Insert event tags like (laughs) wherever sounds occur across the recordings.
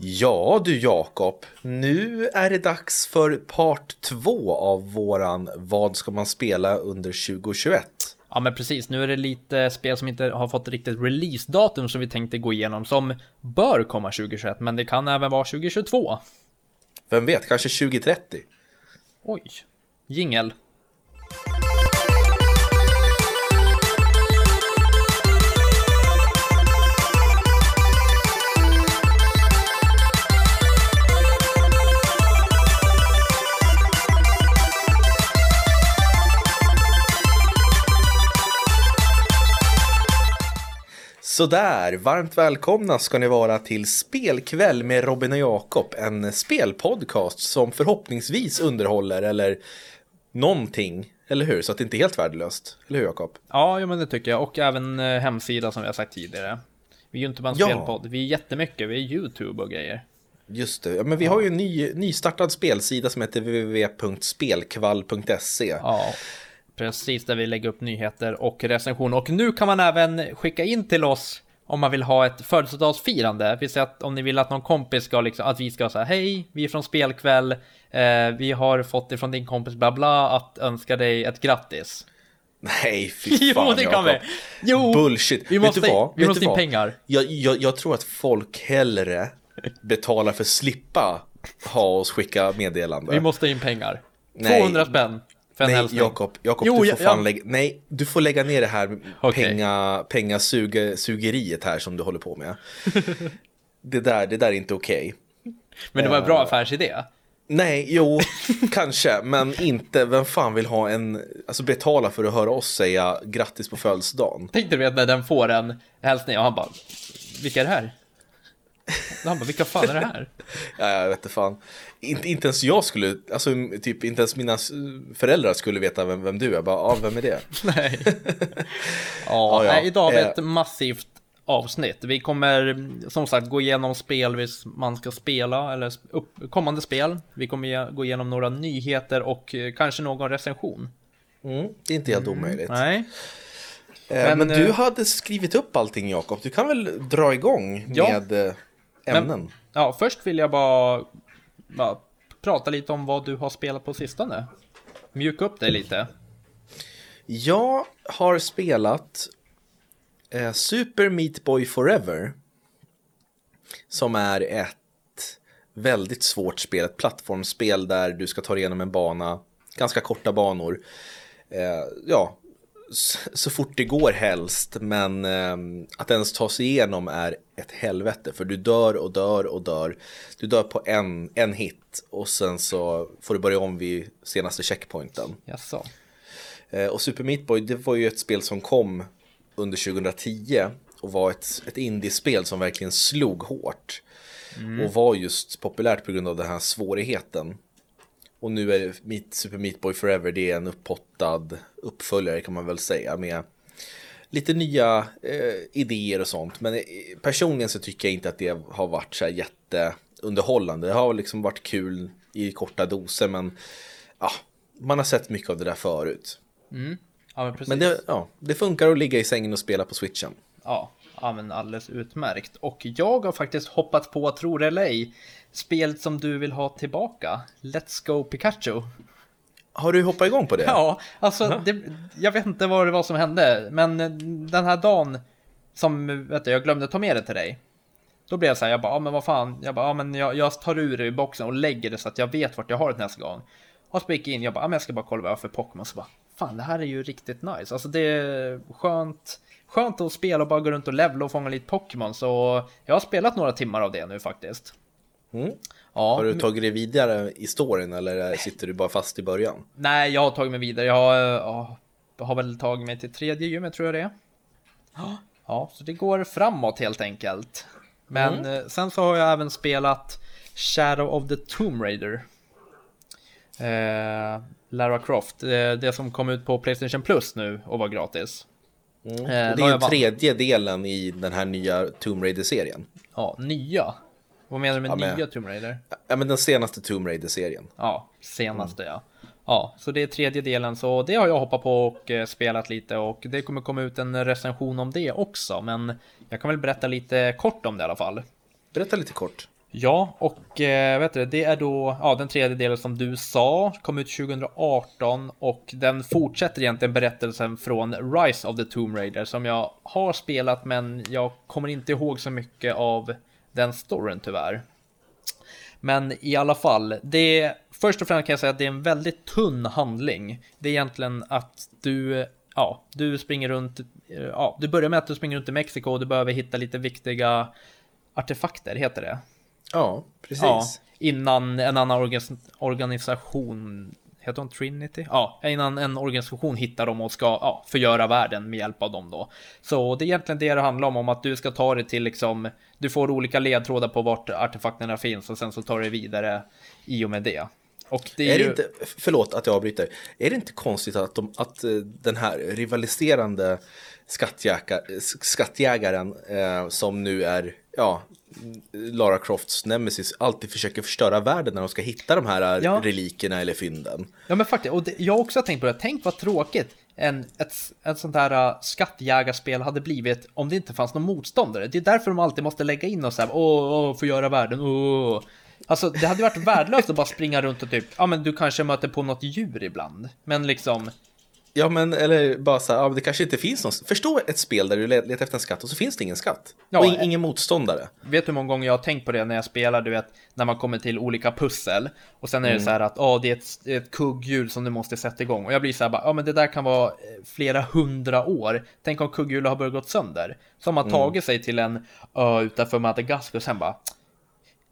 Ja du Jakob, nu är det dags för part två av våran Vad ska man spela under 2021? Ja men precis, nu är det lite spel som inte har fått riktigt releasedatum som vi tänkte gå igenom som bör komma 2021 men det kan även vara 2022. Vem vet, kanske 2030? Oj, jingel. Sådär, varmt välkomna ska ni vara till Spelkväll med Robin och Jakob, en spelpodcast som förhoppningsvis underhåller eller någonting, eller hur? Så att det inte är helt värdelöst, eller hur Jakob? Ja, men det tycker jag, och även eh, hemsida som vi har sagt tidigare. Vi är ju inte bara en Ja. spelpodd, vi är jättemycket, vi är YouTube och grejer. Just det, men vi har ju en ny, nystartad spelsida som heter www.spelkvall.se. Ja, precis där vi lägger upp nyheter och recensioner. Och nu kan man även skicka in till oss om man vill ha ett födelsedagsfirande. Vi säger att om ni vill att någon kompis ska liksom, att vi ska säga hej, vi är från spelkväll, eh, vi har fått ifrån din kompis bla bla att önska dig ett grattis. Nej, fy (laughs) fan jo, det kan vi! Jo! Bullshit. Vi Vet måste, du vad? vi Vet måste in pengar. Jag, jag, jag tror att folk hellre betalar för att slippa ha oss skicka meddelande. Vi måste in pengar. Nej. 200 spänn en Nej. Jakob, Jakob Jo, du får jag- fan jag- lägga, nej, du får lägga ner det här Okej. penga, pengasugeriet här som du håller på med. (laughs) det, där, det där är inte okej. Men det var en bra affärsidé. Nej, jo, (laughs) kanske, men inte, vem fan vill ha en, alltså betala för att höra oss säga grattis på födelsedagen? Tänkte du vet när den får en hälsning och han bara Vilka är det här? Han bara vilka fan är det här? (laughs) Ja, jag vet inte fan. Inte, inte ens jag skulle, alltså typ inte ens mina föräldrar skulle veta vem, vem du är. Jag bara, ja, vem är det? (laughs) Nej. (laughs) Ja. Nej, idag har vi Eh. ett massivt avsnitt. Vi kommer som sagt gå igenom spel vis- man ska spela eller upp, kommande spel. Vi kommer gå igenom några nyheter och eh, kanske någon recension. Mm, det är inte helt omöjligt. Nej, Eh, men, men, du hade skrivit upp allting Jakob. Du kan väl dra igång Ja. med ämnen? ja, först vill jag bara, bara prata lite om vad du har spelat på sistone. Mjuka upp dig lite. Jag har spelat eh, Super Meat Boy Forever. Som är ett väldigt svårt spel, ett plattformsspel där du ska ta dig igenom en bana, ganska korta banor. Eh, ja, så fort det går helst, men eh, att ens ta sig igenom är ett helvete för du dör och dör och dör. Du dör på en, en hit och sen så får du börja om vid senaste checkpointen. Jaså? Eh, Och Super Meat Boy, det var ju ett spel som kom under 2010 och var ett, ett indiespel som verkligen slog hårt. Och var just populärt på grund av den här svårigheten. Och nu är Meat, Super Meat Boy Forever, det är en upphottad uppföljare kan man väl säga med lite nya eh, idéer och sånt. Men eh, personligen så tycker jag inte att det har varit så här jätteunderhållande. Det har liksom varit kul i korta doser men ja, man har sett mycket av det där förut. Ja, men. Men det, ja, det funkar att ligga i sängen och spela på switchen. Ja, ja men alldeles utmärkt. Och jag har faktiskt hoppat på, tror det eller ej, spelet som du vill ha tillbaka. Let's Go Pikachu. Har du hoppat igång på det? Ja, alltså det, jag vet inte vad det var som hände, men den här dagen som vet du, jag glömde ta med det till dig. Då blev jag så här, jag bara, ja men vad fan, jag bara, ja men jag, jag tar ur det i boxen och lägger det så att jag vet vart jag har det nästa gång. Och så gick jag in, jag bara, ja men jag ska bara kolla vad jag har för Pokémon, så bara, fan det här är ju riktigt nice. Alltså det är skönt, skönt att spela och bara gå runt och levla och fånga lite Pokémon, så jag har spelat några timmar av det nu faktiskt. Mm. Ja, Har du tagit dig vidare i storyn eller sitter du bara fast i början? Nej, jag har tagit mig vidare. Jag har, ja, jag har väl tagit mig till tredje gymmet tror jag det är. Ja, så det går framåt helt enkelt. Men eh, sen så har jag även spelat Shadow of the Tomb Raider. Eh, Lara Croft, eh, det som kom ut på Playstation Plus nu och var gratis. Mm. Eh, Och det är ju tredje delen i den här nya Tomb Raider-serien. Ja, nya. Vad menar du med Ja, men- nya Tomb Raider? Ja, men den senaste Tomb Raider-serien. Ja, senaste ja. Ja, så det är tredje delen, så det har jag hoppat på och eh, spelat lite och det kommer komma ut en recension om det också, men jag kan väl berätta lite kort om det i alla fall. Berätta lite kort. Ja, och eh, vet du, det är då ja, den tredje delen som du sa, kom ut 2018 och den fortsätter egentligen berättelsen från Rise of the Tomb Raider som jag har spelat men jag kommer inte ihåg så mycket av den storyn tyvärr. Men i alla fall, det först och främst kan jag säga att det är en väldigt tunn handling. Det är egentligen att du, ja, du springer runt, ja, du börjar med att du springer runt i Mexiko och du behöver hitta lite viktiga artefakter, heter det. Ja, precis. Ja, innan en annan organ organisation, heter hon Trinity? Ja, innan en organisation hittar dem och ska ja, förgöra världen med hjälp av dem då. Så det är egentligen det det handlar om, om att du ska ta det till liksom, du får olika ledtrådar på vart artefakterna finns och sen så tar du vidare i och med det. Och det är, Är det ju... inte, förlåt att jag avbryter, är det inte konstigt att, de, att eh, den här rivaliserande skattjäga, skattjägaren eh, som nu är ja, Lara Crofts nemesis alltid försöker förstöra världen när de ska hitta de här Ja. relikerna eller fynden. Ja men faktiskt, och det, jag har också tänkt på det, tänk vad tråkigt en, ett, ett sånt här uh, skattjägarspel hade blivit om det inte fanns någon motståndare. Det är därför de alltid måste lägga in och så här, åh, åh förgöra världen, åh. Alltså det hade varit värdelöst att bara springa runt och typ, ja men du kanske möter på något djur ibland. Men liksom, Ja, men eller bara så här, ja, det kanske inte finns någon. Förstå ett spel där du le- letar efter en skatt och så finns det ingen skatt. Ja, och in, eh. ingen motståndare. vet du hur många gånger jag har tänkt på det när jag spelar, du vet, när man kommer till olika pussel. Och sen är det så här att, ja det är ett, ett kugghjul som du måste sätta igång. Och jag blir så här bara, ja men det där kan vara eh, flera hundra år. Tänk om kugghjulet har börjat gått sönder. Som har tagit sig till en ö utanför Madagaskar och sen bara,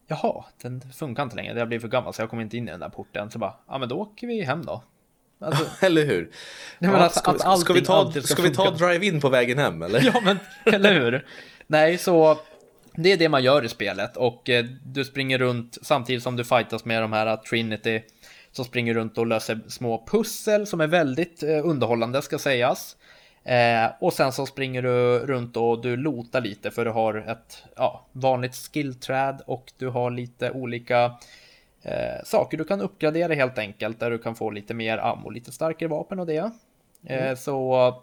jaha, den funkar inte längre, jag blir för gammal så jag kommer inte in i den där porten. Så bara, ja men då åker vi hem då. Alltså, (laughs) Eller hur? Nej, men alltså, ska, vi- ska vi allting ta, ska ska vi ta drive-in på vägen hem eller? Ja, men (laughs) eller hur? Nej, så det är det man gör i spelet och eh, du springer runt samtidigt som du fightas med de här Trinity. Så springer runt och löser små pussel som är väldigt eh, underhållande ska sägas. Eh, och sen så springer du runt och du lotar lite för du har ett ja, vanligt skillträd och du har lite olika eh, saker du kan uppgradera helt enkelt där du kan få lite mer ammo, lite starkare vapen och det. Eh, så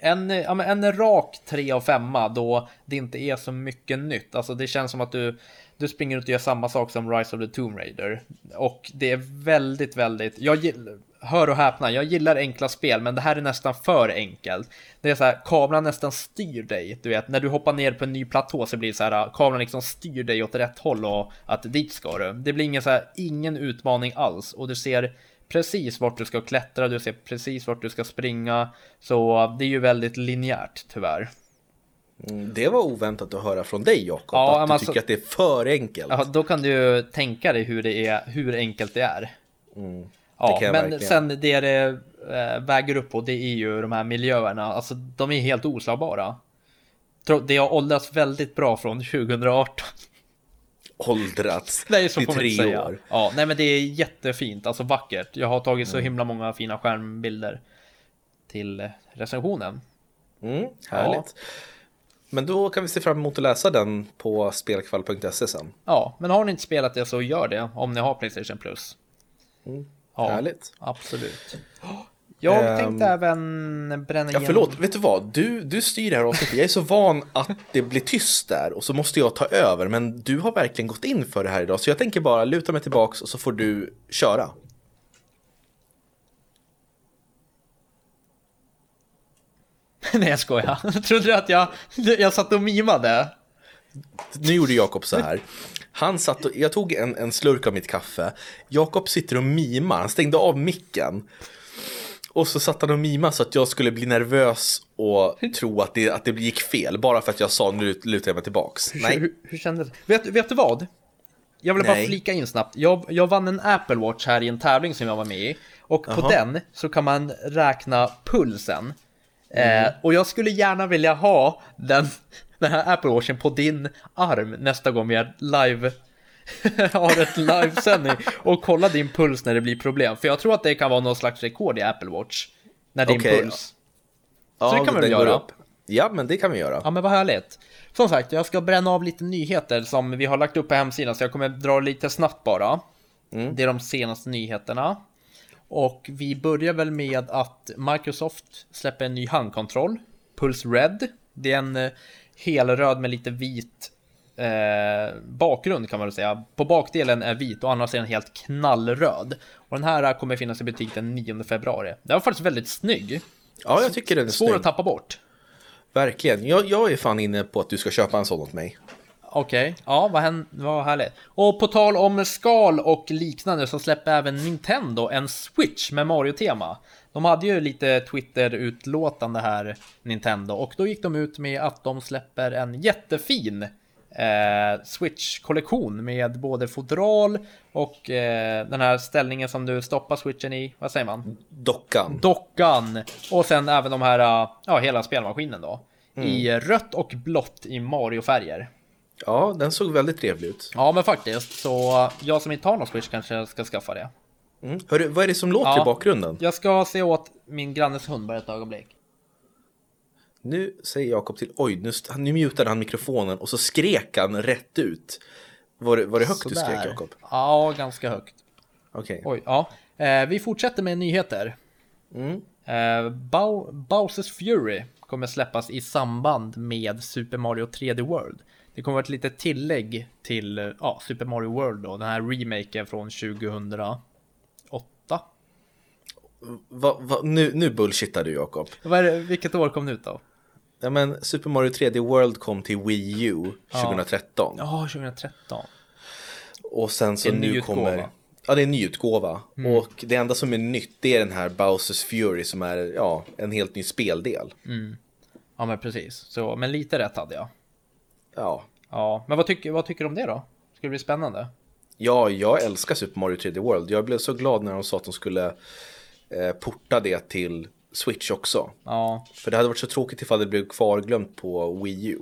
en, en rak 3 av 5 då det inte är så mycket nytt. Alltså det känns som att du, du springer runt och gör samma sak som Rise of the Tomb Raider. Och det är väldigt, väldigt, jag gillar, hör och häpna, jag gillar enkla spel men det här är nästan för enkelt. Det är så här, kameran nästan styr dig, du vet, när du hoppar ner på en ny platå så blir det så här, kameran liksom styr dig åt rätt håll och att dit ska du. Det blir ingen så här, ingen utmaning alls och du ser precis vart du ska klättra, du ser precis vart du ska springa. Så det är ju väldigt linjärt tyvärr. Mm, Det var oväntat att höra från dig Jakob, Ja, att du alltså- tycker att det är för enkelt. Ja, då kan du ju tänka dig hur det är, hur enkelt det är. Mm, det Ja, men verkligen. sen det det äh, väger upp på, det är ju de här miljöerna. Alltså, de är helt oslagbara. Det har åldrats väldigt bra från 2018. Åldrats (laughs) Nej, så i tre säga. år. Ja, nej men det är jättefint, alltså vackert. Jag har tagit så Mm. himla många fina skärmbilder till eh, recensionen. Mm, härligt. Men då kan vi se fram emot att läsa den på spelkvall.se sen. Ja, men har ni inte spelat det så gör det om ni har Playstation Plus. Mm, Ja, Härligt. absolut. Jag Ehm, tänkte även bränna Ja, igenom... förlåt, vet du vad? Du, du styr det här avsnittet. Jag är så van att det blir tyst där och så måste jag ta över. Men du har verkligen gått in för det här idag. Så jag tänker bara luta mig tillbaks och så får du köra. (laughs) Nej, jag skojar. (laughs) Trodde du att jag, jag satt och mimade? Nu gjorde Jakob så här. Han satt och, jag tog en, en slurk av mitt kaffe. Jakob sitter och mimar. Han stängde av micken. Och så satt han och mimade så att jag skulle bli nervös och tro att det, att det gick fel. Bara för att jag sa nu lutar jag mig tillbaks. Nej. Hur, hur kändes det? Vet, vet du vad? Jag vill bara flika in snabbt. Jag, jag vann en Apple Watch här i en tävling som jag var med i. Och på den så kan man räkna pulsen. Mm. Eh, och jag skulle gärna vilja ha den, (laughs) den här Apple Watchen på din arm nästa gång vi är live (laughs) har ett livesändning och kolla din puls när det blir problem. För jag tror att det kan vara någon slags rekord i Apple Watch. När din Okej. puls. Ja, Så det kan vi göra? upp. Ja, men det kan vi göra. Ja men vad härligt. Som sagt, jag ska bränna av lite nyheter som vi har lagt upp på hemsidan så jag kommer dra lite snabbt bara. Mm. Det är de senaste nyheterna. Och vi börjar väl med att Microsoft släpper en ny handkontroll. Pulse Red. Det är en eh, helröd med lite vit eh, bakgrund kan man väl säga. På bakdelen är vit och andra sidan helt knallröd. Och den här kommer finnas i butik den 9 februari. Den var faktiskt väldigt snygg. Ja, jag tycker den är Svår snygg. att tappa bort. Verkligen. Jag, jag är fan inne på att du ska köpa en sån åt mig. Okej, ja vad, hän- vad härligt. Och på tal om skal och liknande så släpper även Nintendo en Switch med Mario-tema. De hade ju lite Twitter-utlåtande här, Nintendo, och då gick de ut med att de släpper en jättefin eh, Switch-kollektion med både fodral och eh, den här ställningen som du stoppar switchen i, vad säger man? Dockan. Dockan och sen även de här, ja hela spelmaskinen då. I rött och blått i Mario-färger. Ja, den såg väldigt trevlig ut. Ja, men faktiskt. Så jag som inte har någon Switch kanske ska skaffa det. Mm. Hörru, vad är det som låter Ja. i bakgrunden? Jag ska se åt min grannes hund bara ett ögonblick. Nu säger Jakob till, oj, nu, nu mutade han mikrofonen och så skrek han rätt ut. Var det, var det högt du skrek Sådär. Jakob? Ja, ganska högt. Okej. Oj, ja. Eh, vi fortsätter med nyheter. Mm. Eh, Bow- Bowsers Fury kommer släppas i samband med Super Mario 3D World. Det kommer vara ett litet tillägg till eh, ja, Super Mario World då, den här remaken från 2008. Va, va, nu, nu bullshittar du Jakob. Vilket år kom det ut då? Ja, men Super Mario 3D World kom till Wii U 2013. Ja, 2013. Och sen så nu nyutgåva. kommer... Ja, det är en nyutgåva. Mm. Och det enda som är nytt det är den här Bowsers Fury som är ja, en helt ny speldel. Ja, men precis. Så, men lite rätt hade jag. Ja. Ja, men vad tycker, vad tycker du om det då? Ska det bli spännande? ja, jag älskar Super Mario 3D World. Jag blev så glad när de sa att de skulle eh, porta det till Switch också. Ja, För det hade varit så tråkigt ifall det blev kvarglömt på Wii U.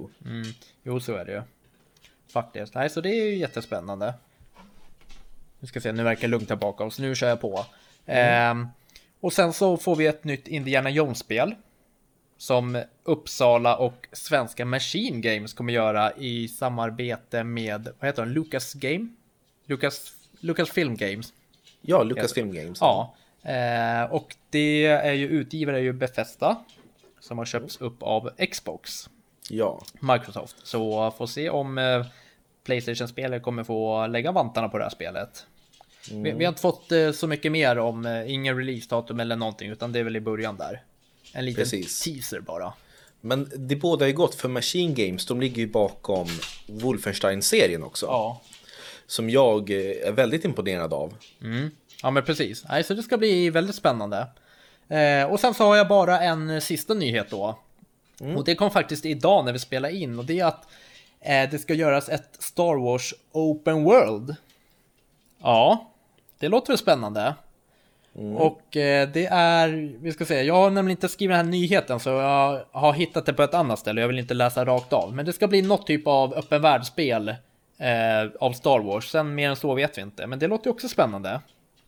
jo så är det ju. Faktiskt. Nej, så det är ju jättespännande. Nu ska se, nu verkar det lugnt här bakom, så nu kör jag på. Ehm, och sen så får vi ett nytt Indiana Jones-spel. Som Uppsala och svenska Machine Games kommer göra i samarbete med, vad heter de, Lucas Game? Lucas, Lucas Film Games. Ja, Lucasfilm Games. Ja, eh, och det är ju utgivare är ju Bethesda som har köpts upp av Xbox, ja. Microsoft. Så får se om eh, Playstation-spelare kommer få lägga vantarna på det här spelet. Vi, vi har inte fått eh, så mycket mer om ingen releasedatum eller någonting, utan det är väl i början där. En liten Precis. teaser bara. Men det båda är gott för Machine Games, de ligger ju bakom Wolfenstein-serien också. Ja. Som jag eh, är väldigt imponerad av. Ja men precis. Så det ska bli väldigt spännande. Eh, och sen så har jag bara en sista nyhet då. Och det kom faktiskt idag när vi spelade in och det är att eh, det ska göras ett Star Wars Open World. Ja, det låter väl spännande. Och eh, det är, vi ska se, jag har nämligen inte skrivit den här nyheten så jag har hittat det på ett annat ställe. Jag vill inte läsa rakt av. Men det ska bli något typ av öppen världsspel eh, av Star Wars. Sen mer än så vet vi inte. Men det låter ju också spännande.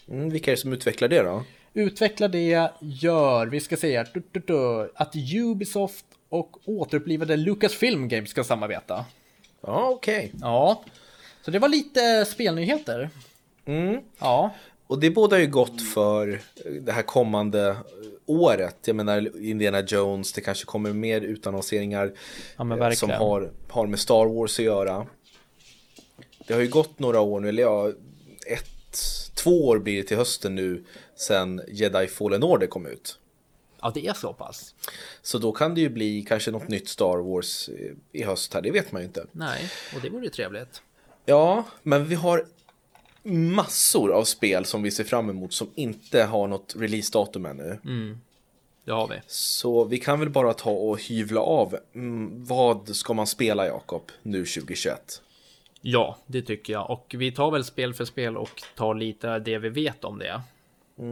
Mm, vilka är det som utvecklar det då? Utvecklar det gör, vi ska se här, du, du, du, att Ubisoft och återupplivade Lucasfilm Games ska samarbeta. Ja, okej. Ja, så det var lite spelnyheter. Mm. Ja, Och det båda ju gott för det här kommande året. Jag menar Indiana Jones, det kanske kommer mer utannonseringar Ja, men eh, som har, har med Star Wars att göra. Det har ju gått några år nu, eller ja, ett, två år blir det till hösten nu sen Jedi Fallen Order kom ut. ja det är så pass. Så då kan det ju bli kanske något nytt Star Wars eh, i höst här, det vet man ju inte. Nej, och det vore ju trevligt. Ja, men vi har massor av spel som vi ser fram emot som inte har något releasedatum ännu. Det har vi. Så vi kan väl bara ta och hyvla av. Mm, vad ska man spela Jakob nu 2021? Ja, det tycker jag. Och vi tar väl spel för spel och tar lite det vi vet om det.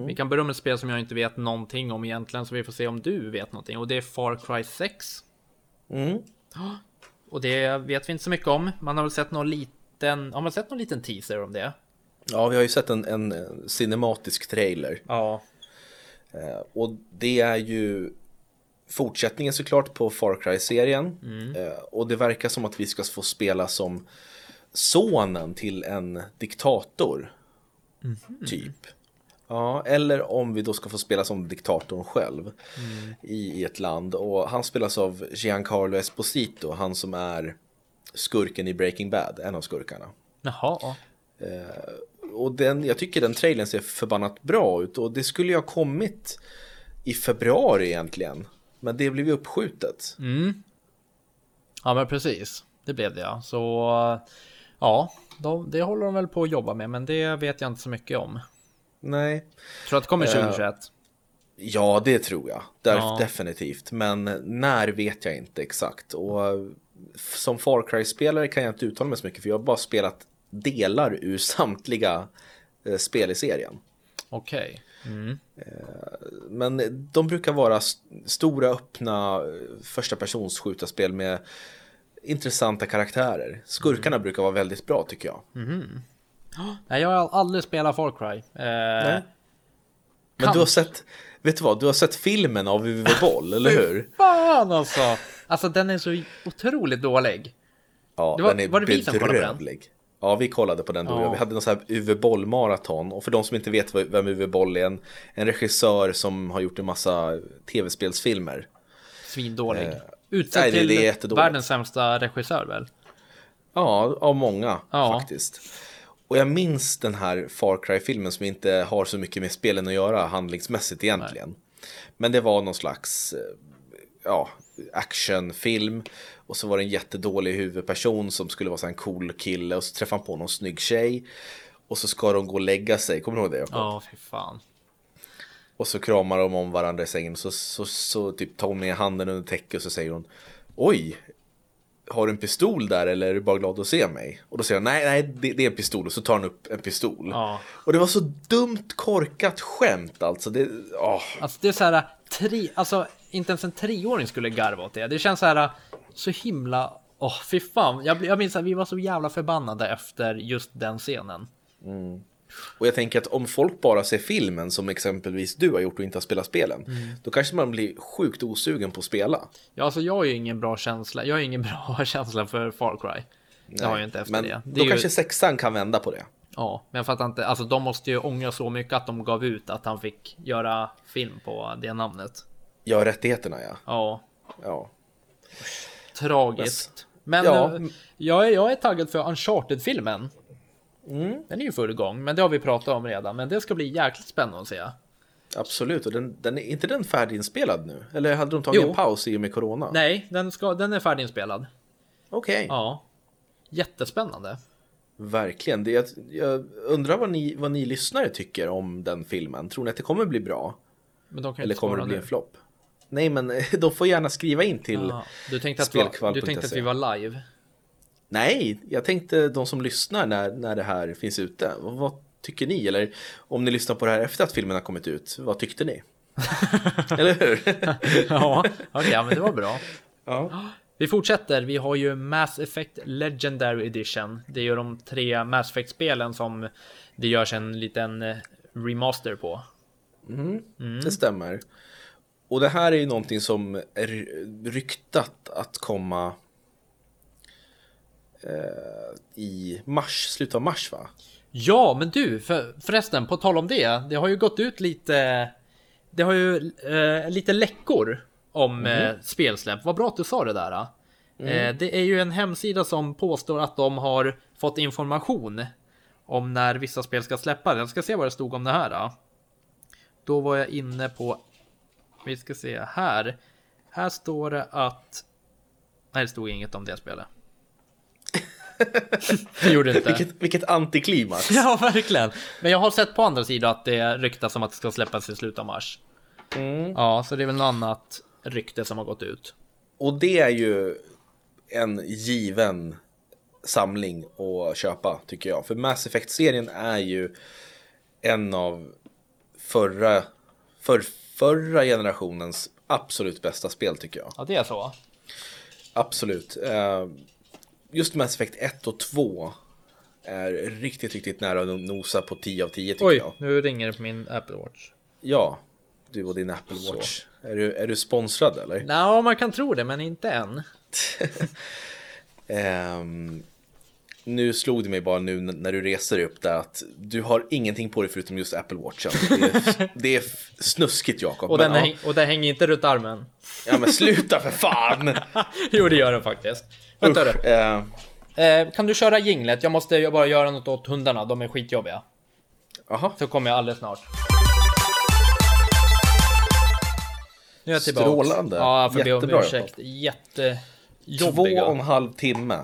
Vi kan börja med ett spel som jag inte vet någonting om egentligen, så vi får se om du vet någonting. Och det är Far Cry 6. Mm. Och det vet vi inte så mycket om. Man har väl sett någon liten, har man sett någon liten teaser om det? Ja, vi har ju sett en, en eh, cinematisk trailer. Ja. Eh, och det är ju fortsättningen såklart på Far Cry-serien. Eh, och det verkar som att vi ska få spela som sonen till en diktator. Typ. Ja, eller om vi då ska få spela som diktatorn själv i, i ett land. Och han spelas av Giancarlo Esposito, han som är skurken i Breaking Bad, en av skurkarna. Jaha. Och den, jag tycker den trailern ser förbannat bra ut och det skulle ju ha kommit i februari egentligen. Men det blev ju uppskjutet. Ja, men precis. Det blev det ja. Så ja, de, det håller de väl på att jobba med, men det vet jag inte så mycket om. Nej, Tror att det kommer 2021. ja det tror jag. Där, Ja. Definitivt. Men när vet jag inte exakt. Och eh, som Far Cry-spelare kan jag inte uttala mig så mycket för jag har bara spelat delar ur samtliga eh, spel i serien. Okej. Men de brukar vara st- stora öppna eh, första persons skjutarspel med intressanta karaktärer. Skurkarna brukar vara väldigt bra tycker jag. Nej, jag har aldrig spelat Far Cry. Eh, Men du har sett, vet du vad, du har sett filmen av Uwe (laughs) Boll, eller hur? Fan alltså! Alltså den är så otroligt dålig. Ja, Det var- den är var det vi som kollade på den? Ja, vi kollade på den då. Ja. Vi hade någon sån här Uwe Boll-maraton. Och för de som inte vet vem Uwe Boll är, en, en regissör som har gjort en massa tv-spelsfilmer. Svindålig. Eh, Utsedd nej, till det är världens sämsta regissör väl? Ja, av många Ja. faktiskt. Och jag minns den här Far Cry-filmen som inte har så mycket med spelen att göra handlingsmässigt egentligen. Men det var någon slags eh, ja, actionfilm. Och så var det en jättedålig huvudperson som skulle vara så en cool kille. Och så träffade han på någon snygg tjej. Och så ska de gå och lägga sig. Kommer du ihåg det? Ja, fy fan. Och så kramar de om varandra i sängen. Så, så, så typ tar hon ner handen under täcket och så säger hon Oj, har du en pistol där eller är du bara glad att se mig? Och då säger han nej, nej, det, det är en pistol. Och så tar han upp en pistol. Ja. Och det var så dumt korkat skämt alltså. Det, åh. Alltså det är så här, tre, alltså inte ens en treåring skulle garva åt det. Det känns så här, så himla, åh fy fan. Jag, jag minns att vi var så jävla förbannade efter just den scenen. Och jag tänker att om folk bara ser filmen som exempelvis du har gjort och inte har spelat spelen. Mm. Då kanske man blir sjukt osugen på att spela. Ja, alltså jag har ju ingen bra känsla. Jag har ingen (laughs) bra känsla för Far Cry. Det har jag inte efter Men det. det då ju, kanske sexan kan vända på det. Ja, men jag fattar inte. Alltså de måste ju ångra så mycket att de gav ut att han fick göra film på det namnet. Ja, rättigheterna ja. Ja, ja. tragiskt. Men Ja. eh, jag, är, jag är taggad för Uncharted-filmen. Mm. Den är ju full gång, men det har vi pratat om redan. Men det ska bli jäkligt spännande att se. Absolut, och den, den är inte den färdiginspelad nu? Eller hade de tagit Jo. en paus i och med corona? Nej, den, ska, den är färdiginspelad. Okej, Ja. Jättespännande. verkligen. Det, jag, jag undrar vad ni, vad ni lyssnare tycker om den filmen. Tror ni att det kommer bli bra? Eller kommer det bli nu. en flopp? Nej, men (laughs) de får gärna skriva in till... Jaha. Du tänkte, att vi, var- du tänkte att vi var live? Nej, jag tänkte de som lyssnar när, när det här finns ute. Vad, tycker ni? Eller om ni lyssnar på det här efter att filmen har kommit ut, vad tyckte ni? (laughs) Eller hur? ja, ja, men det var bra. ja. (gasps) Vi fortsätter. Vi har ju Mass Effect Legendary Edition. Det är ju de tre Mass Effect-spelen som det görs en liten eh, remaster på. Det stämmer. Och det här är ju någonting som är ryktat att komma eh, i mars, slutet av mars va? Ja, men du, för, förresten, på tal om det. Det har ju gått ut lite. Det har ju eh, lite läckor om eh, spelsläpp. Vad bra att du sa det där. Eh, det är ju en hemsida som påstår att de har fått information om när vissa spel ska släppa. Jag ska se vad det stod om det här. Då, då var jag inne på. Vi ska se här. Här står det att. Nej, det stod inget om det spelet. (laughs) det gjorde det inte. Vilket, vilket antiklimax. Ja, verkligen. Men jag har sett på andra sidan att det ryktas om att det ska släppas i slutet av mars. Ja, så det är väl något annat rykte som har gått ut. Och det är ju en given samling att köpa tycker jag. För Mass Effect-serien är ju en av förra, för, förra generationens absolut bästa spel tycker jag. Ja, det är så. Absolut. Eh, Just Mass Effect 1 och 2 är riktigt, riktigt nära att nosa på 10 av 10 tycker Oj, jag. nu ringer det på min Apple Watch. Ja, du och din Apple Watch. Är du, är du sponsrad eller? Ja, man kan tro det, men inte än. (laughs) Ehm, nu slog det mig bara nu när du reser upp där att du har ingenting på dig förutom just Apple Watchen. Det är, det är snuskigt Jakob. Och men den, ja. och den hänger inte runt armen. ja men sluta för fan! (laughs) jo, det gör den faktiskt. Vänta Usch, du. eh, Eh, kan du köra jinglet? Jag måste bara göra något åt hundarna, de är skitjobbiga. Jaha, Så kommer jag alldeles snart. Nu är jag tillbaka. Strålande. Ja, jag får be om Jättebra ursäkt. två Jättejobbiga. och en halv timme.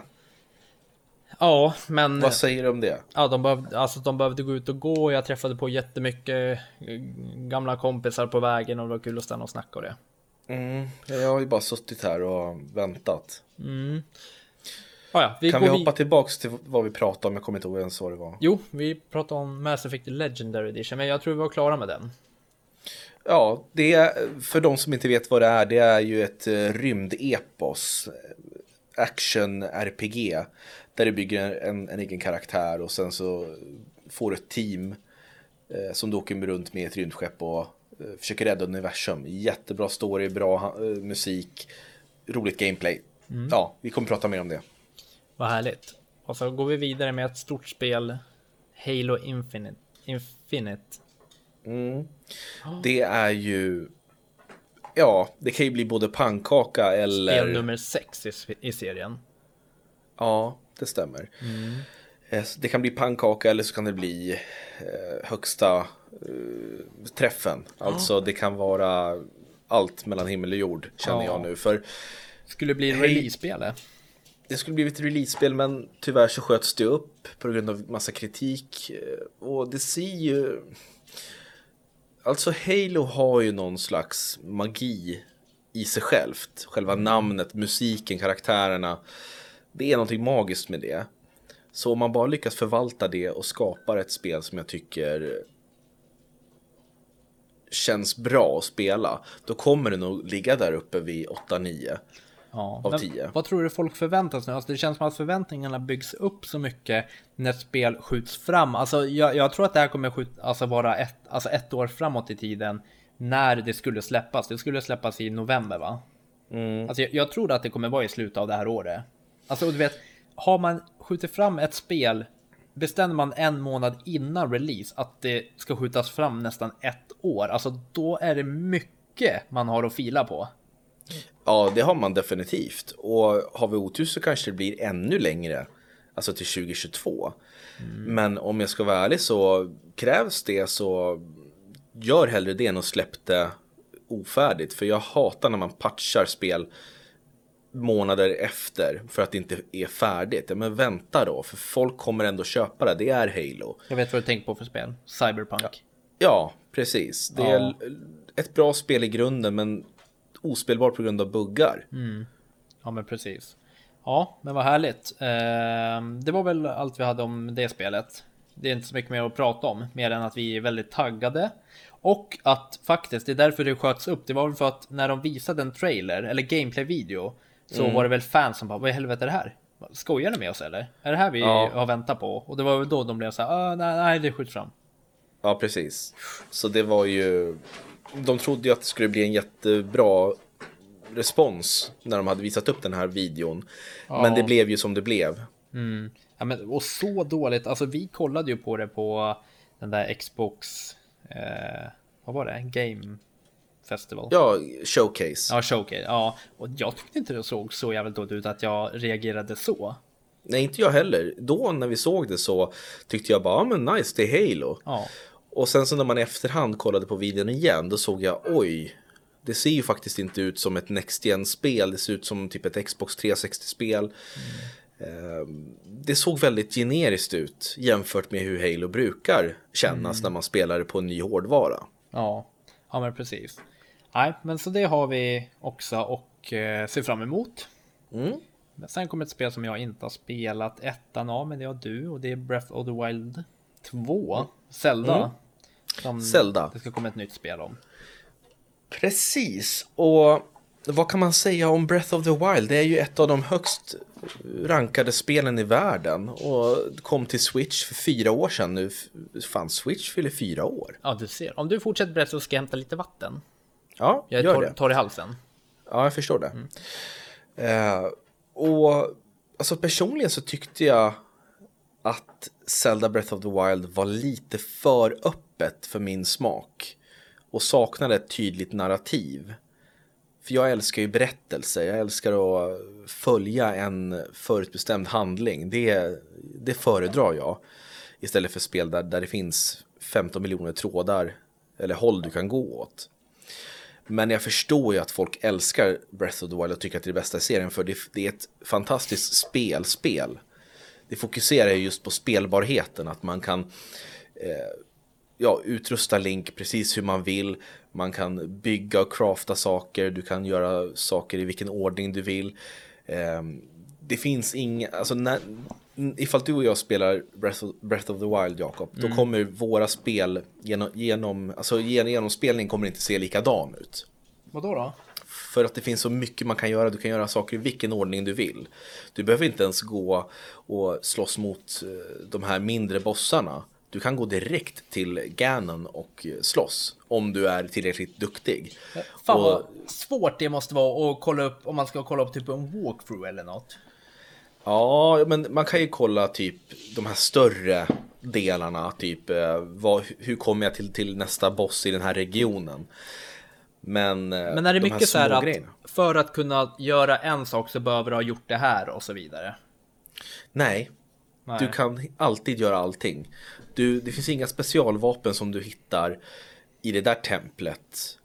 Ja, men Vad säger du om det? ja, de, behövde, alltså, de behövde gå ut och gå. Jag träffade på jättemycket eh, gamla kompisar på vägen och det var kul att stanna och snacka och det. Mm, jag har ju bara suttit här och väntat. Ja, ja, vi Kan vi vid- hoppa tillbaks till vad vi pratade om? Jag kommer inte ihåg ens vad det var. Jo, vi pratade om Mass Effect Legendary Edition, men jag tror vi var klara med den. Ja, det är, för de som inte vet vad det är, det är ju ett eh, rymdepos, eh, action-RPG, där du bygger en, en egen karaktär och sen så får du ett team eh, som du åker runt med ett rymdskepp och eh, försöker rädda universum. Jättebra story, bra eh, musik, roligt gameplay. Ja, vi kommer prata mer om det. Vad härligt. Och så går vi vidare med ett stort spel, Halo Infinite. Infinite. Det är ju, ja, det kan ju bli både pannkaka eller... Spel nummer 6 i, i serien. Ja, det stämmer. Eh, så Det kan bli pannkaka eller så kan det bli eh, högsta eh, träffen. Alltså det kan vara allt mellan himmel och jord känner Ja. jag nu. För Skulle bli Hej. release-spel. det skulle blivit ett release-spel men tyvärr så sköts det upp på grund av massa kritik. Eh, Och det ser ju... Alltså Halo har ju någon slags magi i sig självt. Själva namnet, musiken, karaktärerna. Det är någonting magiskt med det. Så om man bara lyckas förvalta det och skapar ett spel som jag tycker känns bra att spela, då kommer det nog ligga där uppe vid 8-9. Ja, Av men 10. Vad tror du folk förväntar sig nu? Alltså det känns som att förväntningarna byggs upp så mycket när spel skjuts fram. Alltså jag, jag tror att det här kommer skjut, alltså vara ett, alltså ett år framåt i tiden när det skulle släppas. Det skulle släppas i november va? Alltså jag, jag tror att det kommer vara i slutet av det här året. Alltså du vet, har man skjutit fram ett spel Bestämmer man en månad innan release att det ska skjutas fram nästan ett år, alltså då är det mycket man har att fila på. Ja, det har man definitivt. Och har vi otur så kanske det blir ännu längre. Alltså till 2022. Men om jag ska vara ärlig så krävs det så gör hellre det än att släpp det ofärdigt. För jag hatar när man patchar spel månader efter för att det inte är färdigt. Ja, men vänta då, för folk kommer ändå köpa det. Det är Halo. Jag vet vad du tänker på för spel. Cyberpunk. Ja, precis. Det Ja. är ett bra spel i grunden men ospelbar på grund av buggar. Ja, men precis. Ja, men vad härligt. Ehm, det var väl allt vi hade om det spelet. Det är inte så mycket mer att prata om, mer än att vi är väldigt taggade. Och att faktiskt, det är därför det sköts upp. Det var väl för att när de visade en trailer, eller gameplay-video, så var det väl fans som bara, vad i helvete är det här? Skojar ni med oss eller? Är det här vi Ja. har väntat på? Och det var väl då de blev så här, ah, nej, nej, det skjuts fram. Ja, precis. Så det var ju... De trodde ju att det skulle bli en jättebra respons när de hade visat upp den här videon. Men det blev ju som det blev. Ja, men, och så dåligt, alltså vi kollade ju på det på den där Xbox, eh, vad var det? Game Festival? Ja, showcase. Ja, Showcase. Ja, och jag tyckte inte det såg så jävligt dåligt ut att jag reagerade så. Nej, inte jag heller. Då när vi såg det så tyckte jag bara, ja men nice, det är Halo. Ja, Och sen så när man i efterhand kollade på videon igen, då såg jag, oj, det ser ju faktiskt inte ut som ett Next Gen-spel, det ser ut som typ ett Xbox 360-spel. Ehm, Det såg väldigt generiskt ut jämfört med hur Halo brukar kännas när man spelar det på en ny hårdvara. ja, ja, men precis. Nej, men så det har vi också och eh, ser fram emot. Mm. Men sen kommer ett spel som jag inte har spelat ettan av, men det har du och det är Breath of the Wild 2, Zelda. Som Zelda. Det ska komma ett nytt spel om. Precis, och vad kan man säga om Breath of the Wild? Det är ju ett av de högst rankade spelen i världen och kom till Switch för fyra år sedan nu. Fan, Switch fyller fyra år. Ja, du ser. Om du fortsätter berätta så ska jag hämta lite vatten. Ja, Jag gör torr, det. torr i halsen. Ja, jag förstår det. Eh, och alltså personligen så tyckte jag att Zelda Breath of the Wild var lite för öppet för min smak och saknade ett tydligt narrativ. För jag älskar ju berättelser, jag älskar att följa en förutbestämd handling. Det, det föredrar jag istället för spel där, där det finns 15 miljoner trådar eller håll du kan gå åt. Men jag förstår ju att folk älskar Breath of the Wild och tycker att det är det bästa i serien för det, det är ett fantastiskt spelspel. Det fokuserar ju just på spelbarheten, att man kan eh, ja, utrusta Link precis hur man vill. Man kan bygga och crafta saker, du kan göra saker i vilken ordning du vill. Eh, det finns inga, alltså när, ifall du och jag spelar Breath of, Breath of the Wild, Jakob, mm. då kommer våra spel genom, genom, alltså genom spelning kommer inte se likadan ut. Vadå då? För att det finns så mycket man kan göra. Du kan göra saker i vilken ordning du vill. Du behöver inte ens gå och slåss mot eh, de här mindre bossarna. Du kan gå direkt till Ganon och slåss om du är tillräckligt duktig. Fan och... vad svårt det måste vara att kolla upp om man ska kolla upp typ en walkthrough eller något. Ja, men man kan ju kolla typ de här större delarna, typ eh, vad, hur kommer jag till, till nästa boss i den här regionen. Men, eh, men är det de mycket så här att grejerna. för att kunna göra en sak så behöver du ha gjort det här och så vidare? Nej, Nej. du kan alltid göra allting. Du, det finns inga specialvapen som du hittar i det där templet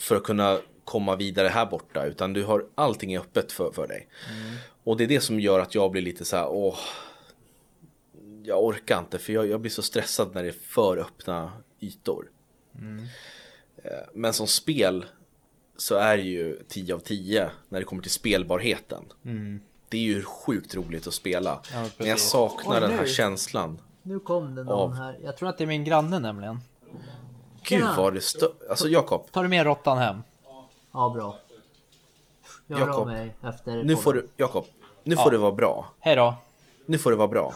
för att kunna komma vidare här borta utan du har allting öppet för, för dig. Mm. Och det är det som gör att jag blir lite så här, åh, jag orkar inte för jag, jag blir så stressad när det är för öppna ytor. Mm. Eh, men som spel så är det ju 10 av 10 när det kommer till spelbarheten. Mm. Det är ju sjukt roligt att spela. Ja, men jag saknar Oj, den här känslan. Nu kom det någon av... här. Jag tror att det är min granne nämligen. Gud vad det stö... Alltså Jakob. Tar du med råttan hem? Ja, bra. Jag Jakob. mig efter Nu får du, Jakob. Nu ja. får det vara bra. Hej då. Nu får det vara bra.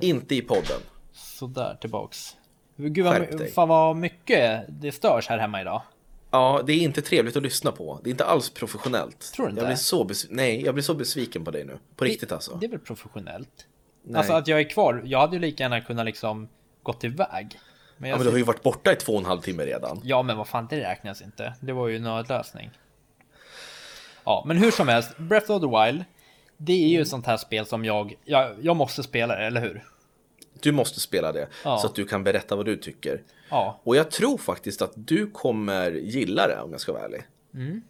Inte i podden. Sådär tillbaks. Gud vad, fan vad mycket det störs här hemma idag. Ja, det är inte trevligt att lyssna på. Det är inte alls professionellt. Tror du inte? Jag blir så Nej, jag blir så besviken på dig nu. På det, riktigt alltså. Det är väl professionellt? Nej. Alltså att jag är kvar. Jag hade ju lika gärna kunnat liksom gått iväg. Men, ja, men du har ju varit borta i två och en halv timme redan. Ja, men vad fan, det räknas inte. Det var ju nödlösning. Ja, men hur som helst, Breath of the Wild. Det är ju ett sånt här spel som jag, jag, jag måste spela det, eller hur? Du måste spela det ja. så att du kan berätta vad du tycker. Ja. Och jag tror faktiskt att du kommer gilla det om jag ska vara ärlig. Mm.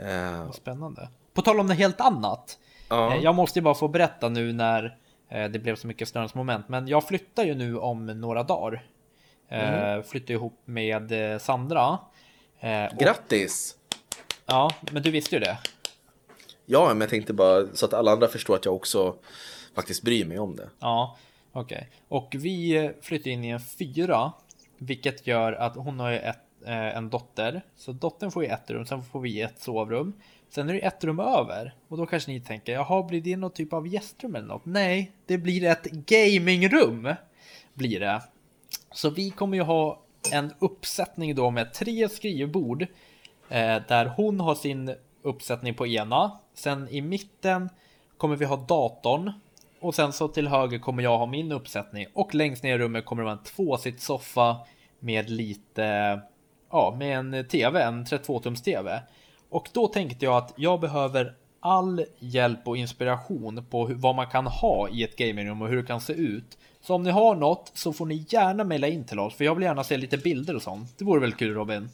Uh. Spännande. På tal om något helt annat. Ja. Jag måste ju bara få berätta nu när Eh, det blev så mycket störningsmoment. Men jag flyttar ju nu om några dagar. Mm. Flyttar ihop med eh, Sandra. Grattis! Ja, men du visste ju det. Ja, men jag tänkte bara så att alla andra förstår att jag också faktiskt bryr mig om det. Ja, okej. Okay. Och vi flyttar in i en fyra, vilket gör att hon har ju ett, en dotter. Så dottern får ju ett rum, sen får vi ett sovrum. Sen är det ett rum över och då kanske ni tänker, jaha, blir det någon typ av gästrum eller något? Nej, det blir ett gamingrum. Blir det. Så vi kommer ju ha en uppsättning då med tre skrivbord eh, där hon har sin uppsättning på ena. Sen i mitten kommer vi ha datorn och sen så till höger kommer jag ha min uppsättning och längst ner i rummet kommer det vara en tvåsitt soffa med lite, ja, med en tv, en 32 tums tv. Och då tänkte jag att jag behöver all hjälp och inspiration på vad man kan ha i ett gamingrum och hur det kan se ut. Så om ni har något så får ni gärna mejla in till oss för jag vill gärna se lite bilder och sånt. Det vore väl kul Robin?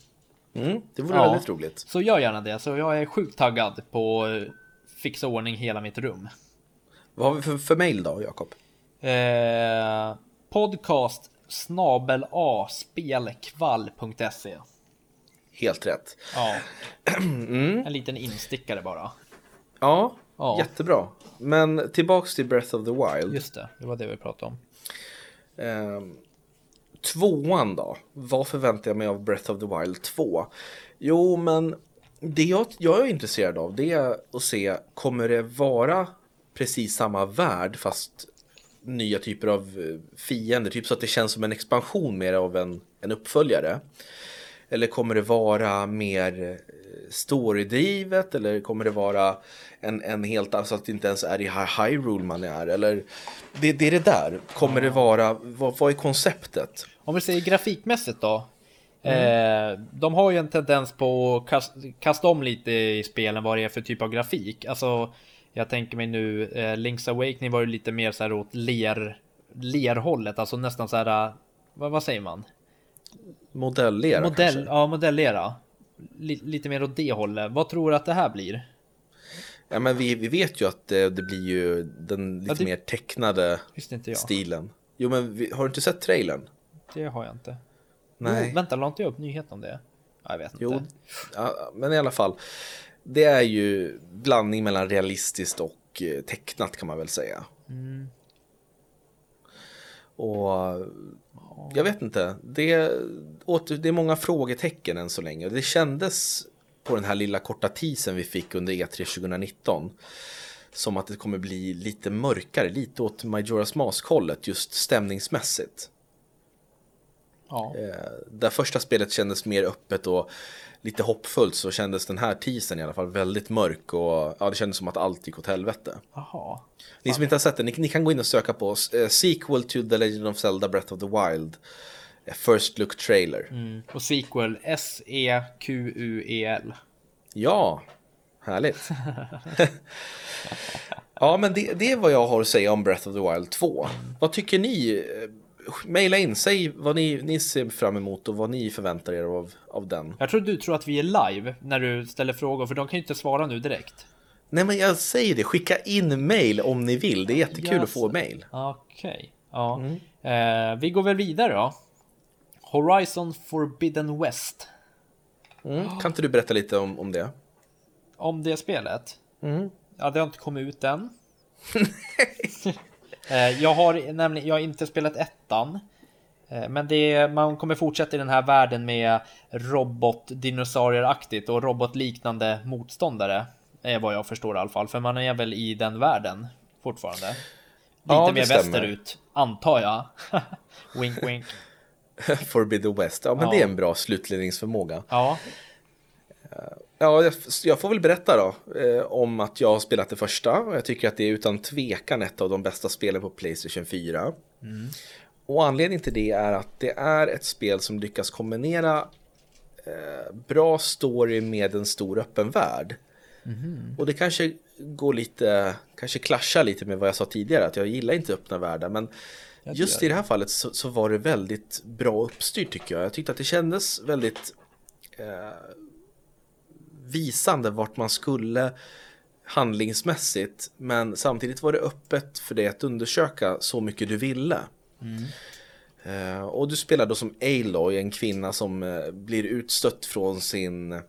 Mm, det vore ja, väldigt roligt. Så gör gärna det. Så jag är sjukt taggad på att fixa ordning hela mitt rum. Vad har vi för, för mail då, Jakob? Eh, podcast snabel a spelkvall.se Helt rätt. Ja. (clears throat) Mm. En liten instickare bara. Ja, ja, jättebra. Men tillbaks till Breath of the Wild. Just det, det var det vi pratade om. Um, tvåan då? Vad förväntar jag mig av Breath of the Wild 2? Jo, men det jag, jag är intresserad av det är att se, kommer det vara precis samma värld fast nya typer av eh, fiender? Typ så att det känns som en expansion mer av en, en uppföljare. Eller kommer det vara mer eh, storydrivet eller kommer det vara en, en helt, alltså att det inte ens är i Hyrule man är? Eller det, det är det där. Kommer det vara, vad, vad är konceptet? Om vi säger grafikmässigt då. Eh, de har ju en tendens på att kast, kasta om lite i spelen vad det är för typ av grafik. Alltså, jag tänker mig nu, eh, Link's Awakening var ju lite mer så här åt ler, lerhållet, alltså nästan så här, eh, vad, vad säger man? Modellera Modell, kanske? ja, modellera. Li, lite mer åt det hållet. Vad tror du att det här blir? Ja, men vi, vi vet ju att det, det blir ju den lite Ja, det- mer tecknade Visste inte jag. stilen. Jo, men vi, har du inte sett trailern? Det har jag inte. Nej. Jo, vänta, la inte jag upp nyhet om det? Ja, Jag vet inte. Jo, ja, men i alla fall. Det är ju blandning mellan realistiskt och eh, tecknat kan man väl säga. Och jag vet inte. Det, åter, det är många frågetecken än så länge. Det kändes på den här lilla korta teasern vi fick under E E3 2019 som att det kommer bli lite mörkare, lite åt Majora's Mask-hållet just stämningsmässigt. Ja. Eh, där första spelet kändes mer öppet och lite hoppfullt så kändes den här teasern i alla fall väldigt mörk och ja, det kändes som att allt gick åt helvete. Jaha. Ni som inte har sett den, ni, ni kan gå in och söka på eh, Sequel to The Legend of Zelda Breath of the Wild eh, First Look Trailer. Mm. Och sequel S-E-Q-U-E-L. Ja, härligt. (laughs) ja, men det, det är vad jag har att säga om Breath of the Wild 2. Vad tycker ni? Maila in, säg vad ni, ni ser fram emot och vad ni förväntar er av, av den. Jag tror du tror att vi är live när du ställer frågor, för de kan ju inte svara nu direkt. Nej men jag säger det, skicka in mail om ni vill. Det är jättekul att få mail. Okej. Ja. Mm. Eh, vi går väl vidare då. Horizon Forbidden West. Mm. Kan inte du berätta lite om, om det? Om det spelet. Mm. Ja, det har inte kommit ut än. (laughs) (laughs) Eh, jag har nämligen, jag har inte spelat ettan. Eh, Men det, man kommer fortsätta i den här världen med robot-dinosaurieraktigt och robotliknande motståndare. Är vad jag förstår i alla fall, för man är väl i den världen fortfarande. Lite Ja, mer stämmer. västerut, antar jag. (laughs) wink wink. (laughs) Forbidden West, ja men Ja. det är en bra slutledningsförmåga. Ja, Ja, jag, jag får väl berätta då eh, om att jag har spelat det första och jag tycker att det är utan tvekan ett av de bästa spelen på Playstation 4. Och anledningen till det är att det är ett spel som lyckas kombinera eh, bra story med en stor öppen värld. Och det kanske går lite, kanske klaschar lite med vad jag sa tidigare, att jag gillar inte öppna världar, men just i det här fallet så, så var det väldigt bra uppstyrt tycker jag. Jag tyckte att det kändes väldigt eh, visande vart man skulle handlingsmässigt, men samtidigt var det öppet för dig att undersöka så mycket du ville. Eh, och du spelar då som Aloy, en kvinna som eh, blir utstött från sin eh,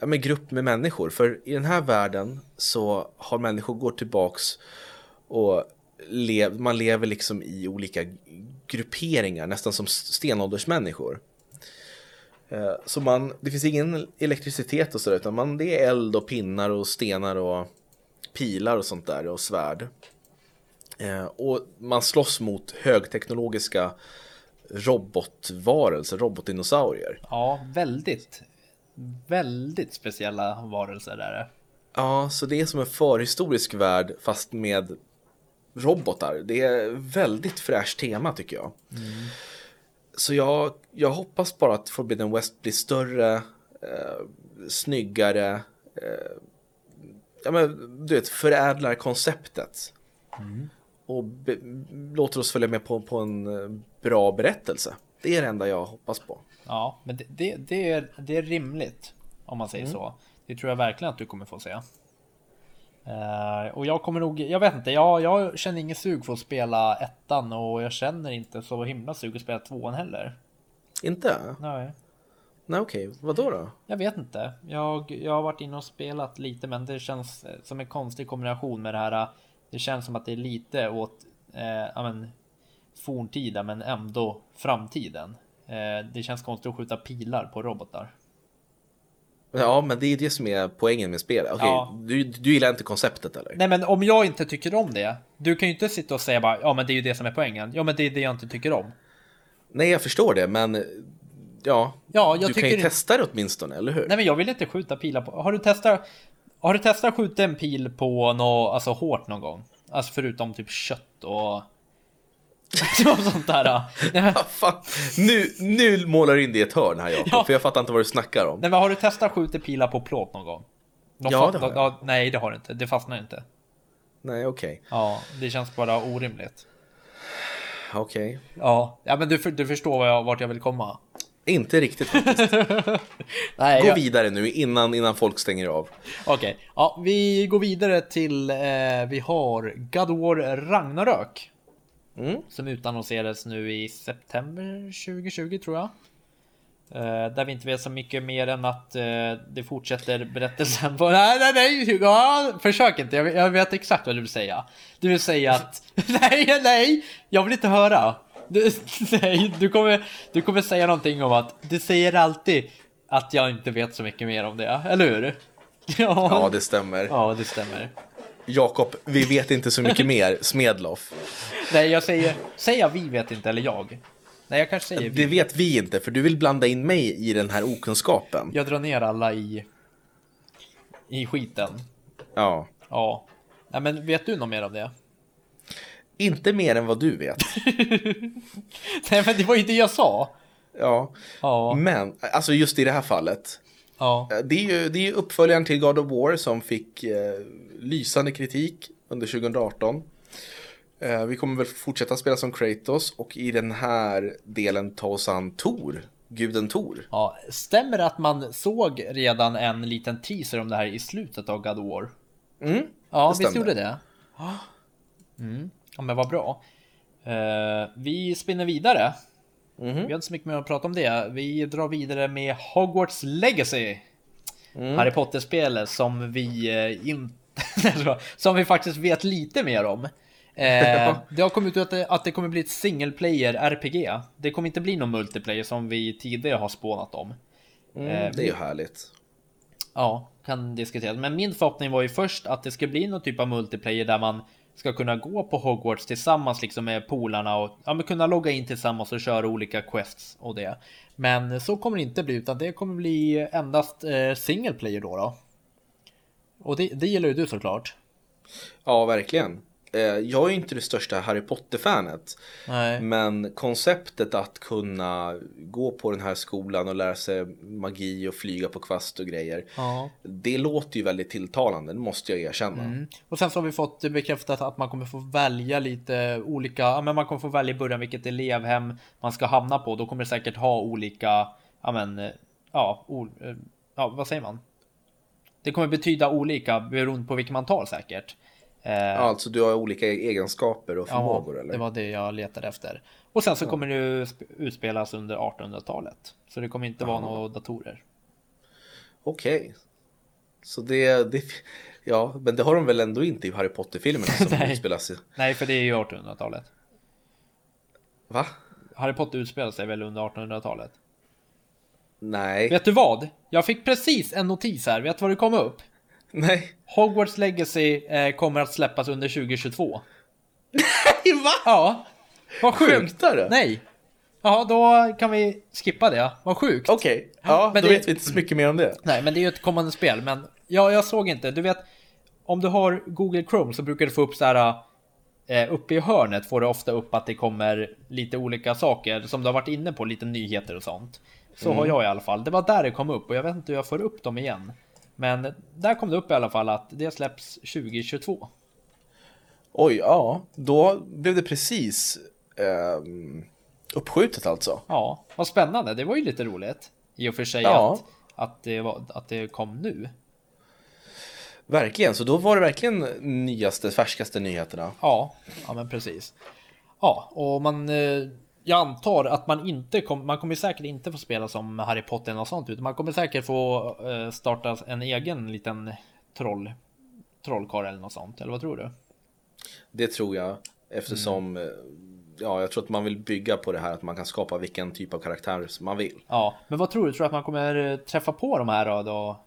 ja, men grupp med människor. För i den här världen så har människor gått tillbaks och lev, man lever liksom i olika grupperingar, nästan som stenåldersmänniskor. Eh, Så man, det finns ingen elektricitet och sådär, utan man, det är eld och pinnar och stenar och pilar och sånt där och svärd. Eh, och man slåss mot högteknologiska robotvarelser, robotdinosaurier. ja, väldigt, väldigt speciella varelser där. är det. Ja, så det är som en förhistorisk värld fast med robotar. Det är väldigt fräscht tema tycker jag. Så jag, jag hoppas bara att Forbidden West blir större, eh, snyggare, eh, ja, men, du vet, förädlar konceptet. Och be, låter oss följa med på, på en eh, bra berättelse. Det är det enda jag hoppas på. Ja, men det, det, det, är, det är rimligt om man säger så. Det tror jag verkligen att du kommer få se. Eh, och jag kommer nog, jag vet inte, jag, jag känner ingen sug för att spela ettan och jag känner inte så himla sug att spela tvåan heller. Inte? Nej, Nej okej, vad då då? jag vet inte. Jag, jag har varit inne och spelat lite, men det känns som en konstig kombination med det här. eh, Det känns som att det är lite åt eh, ja, men, forntida, men ändå framtiden. Eh, det känns konstigt att skjuta pilar på robotar. Ja, men det är det som är poängen med spelet. Okej, Ja. du, du gillar inte konceptet eller? Nej men om jag inte tycker om det, du kan ju inte sitta och säga bara ja men det är ju det som är poängen. Ja men det är det jag inte tycker om. Nej, jag förstår det, men Ja, Ja, jag du kan ju inte- testa det åtminstone, eller hur? Nej men jag vill inte skjuta pilar på... Har du testat... Har du testat att skjuta en pil på något, alltså hårt någon gång? Alltså förutom typ kött och... (laughs) och sånt där. Nej men, fan. Nu, nu målar du in det i ett hörn här Jakob, Ja. för jag fattar inte vad du snackar om. nej men har du testat skjuta pilar på plåt någon gång? De Ja, det har jag. ja, Nej det har du inte, det fastnar inte. Nej, okej. Ja, det känns bara orimligt. Okej. Ja, ja men du, du förstår vad jag, vart jag vill komma. Inte riktigt (laughs) faktiskt. Nej, Gå jag- vidare nu innan, innan folk stänger av. Okej, ja, vi går vidare till, eh, vi har God War Ragnarök. Mm. Som utannonserades nu i september 2020 tror jag. Eh, där vi inte vet så mycket mer än att eh, det fortsätter berättelsen på... (laughs) Nej, nej, nej! Ja, försök inte, jag, jag vet exakt vad du vill säga. Du vill säga att... (laughs) Nej, nej! Jag vill inte höra! Du, (laughs) nej, du kommer, du kommer säga någonting om att du säger alltid att jag inte vet så mycket mer om det, eller hur? Ja, det stämmer. Ja, det stämmer. Jakob, vi vet inte så mycket mer. Smedloff. Nej, jag säger, säger vi vet inte, eller jag. Nej, jag kanske säger Det vi. vet vi inte, för du vill blanda in mig i den här okunskapen. Jag drar ner alla i, i skiten. Ja. Ja. Nej, men vet du något mer om det? Inte mer än vad du vet. (laughs) Nej, men det var ju det jag sa. Ja. Ja, Men, alltså just i det här fallet. ja, Det är ju, det är ju uppföljaren till God of War som fick eh, lysande kritik under 2018. Eh, vi kommer väl fortsätta spela som Kratos och i den här delen ta oss an Tor, guden Tor. ja. Stämmer det att man såg redan en liten teaser om det här i slutet av God of War? Mm, Ja, det visst stämmer. gjorde det? Mm. Ja, men vad bra. Eh, vi spinner vidare. Mhm. Vi har inte så mycket mer att prata om det. Vi drar vidare med Hogwarts Legacy. Mm. Harry Potter-spelet som vi eh, inte... (laughs) som vi faktiskt vet lite mer om. Eh, (laughs) det har kommit ut att det, att det kommer bli ett single player RPG. Det kommer inte bli någon multiplayer som vi tidigare har spånat om. Mm, Eh, det är ju härligt. Ja, kan diskuteras. Men min förhoppning var ju först att det ska bli någon typ av multiplayer där man ska kunna gå på Hogwarts tillsammans liksom med polarna och ja, men kunna logga in tillsammans och köra olika quests och det. Men så kommer det inte bli utan det kommer bli endast eh, single player då. då. Och det, det gillar ju du såklart. Ja, verkligen. Eh, jag är inte det största Harry Potter-fanet. Men konceptet att kunna gå på den här skolan och lära sig magi och flyga på kvast och grejer. Ja. Det låter ju väldigt tilltalande, det måste jag erkänna. Mm. Och sen så har vi fått bekräftat att man kommer få välja lite olika, men man kommer få välja i början vilket elevhem man ska hamna på. Då kommer det säkert ha olika, ja men, ja, o, eh, ja vad säger man? Det kommer betyda olika beroende på vilken man tar säkert. Eh, Ja, alltså du har olika egenskaper och förmågor ja, eller? det var det jag letade efter. Och sen så kommer det utspelas under 1800-talet. Så det kommer inte vara några datorer. Okej. Så det, det, ja, men det har de väl ändå inte i Harry Potter-filmerna som (laughs) utspelas i... Nej, för det är ju 1800-talet. Va? Harry Potter utspelar sig väl under 1800-talet? Nej. Vet du vad? Jag fick precis en notis här. Vet du vad det kom upp? Nej. Hogwarts Legacy eh, kommer att släppas under 2022. Va? Ja, vad sjukt. Skämtar du? Nej. Ja, då kan vi skippa det. Vad sjukt. Okej, ja, Men då vet vi inte så mycket mer om det. Nej, men det är ju ett kommande spel. Men ja, jag såg inte. Du vet, om du har Google Chrome så brukar du få upp så här. Eh, uppe i hörnet får du ofta upp att det kommer lite olika saker som du har varit inne på, lite nyheter och sånt. Så har jag i alla fall. Det var där det kom upp och jag vet inte hur jag får upp dem igen. Men där kom det upp i alla fall att det släpps 2022. Oj, ja, då blev det precis ehm, uppskjutet alltså. Ja, vad spännande. Det var ju lite roligt. I och för sig Ja. att, att, det var, att det kom nu. Verkligen, så då var det verkligen nyaste, färskaste nyheterna. Ja, ja men precis. Ja, och man... Jag antar att man inte kommer... Man kommer säkert inte få spela som Harry Potter och sånt, utan man kommer säkert få eh, starta en egen liten troll... Trollkarl eller något sånt, eller vad tror du? Det tror jag, eftersom eh, ja, jag tror att man vill bygga på det här att man kan skapa vilken typ av karaktär som man vill. Ja, men vad tror du? Tror du att man kommer eh, träffa på de här då? då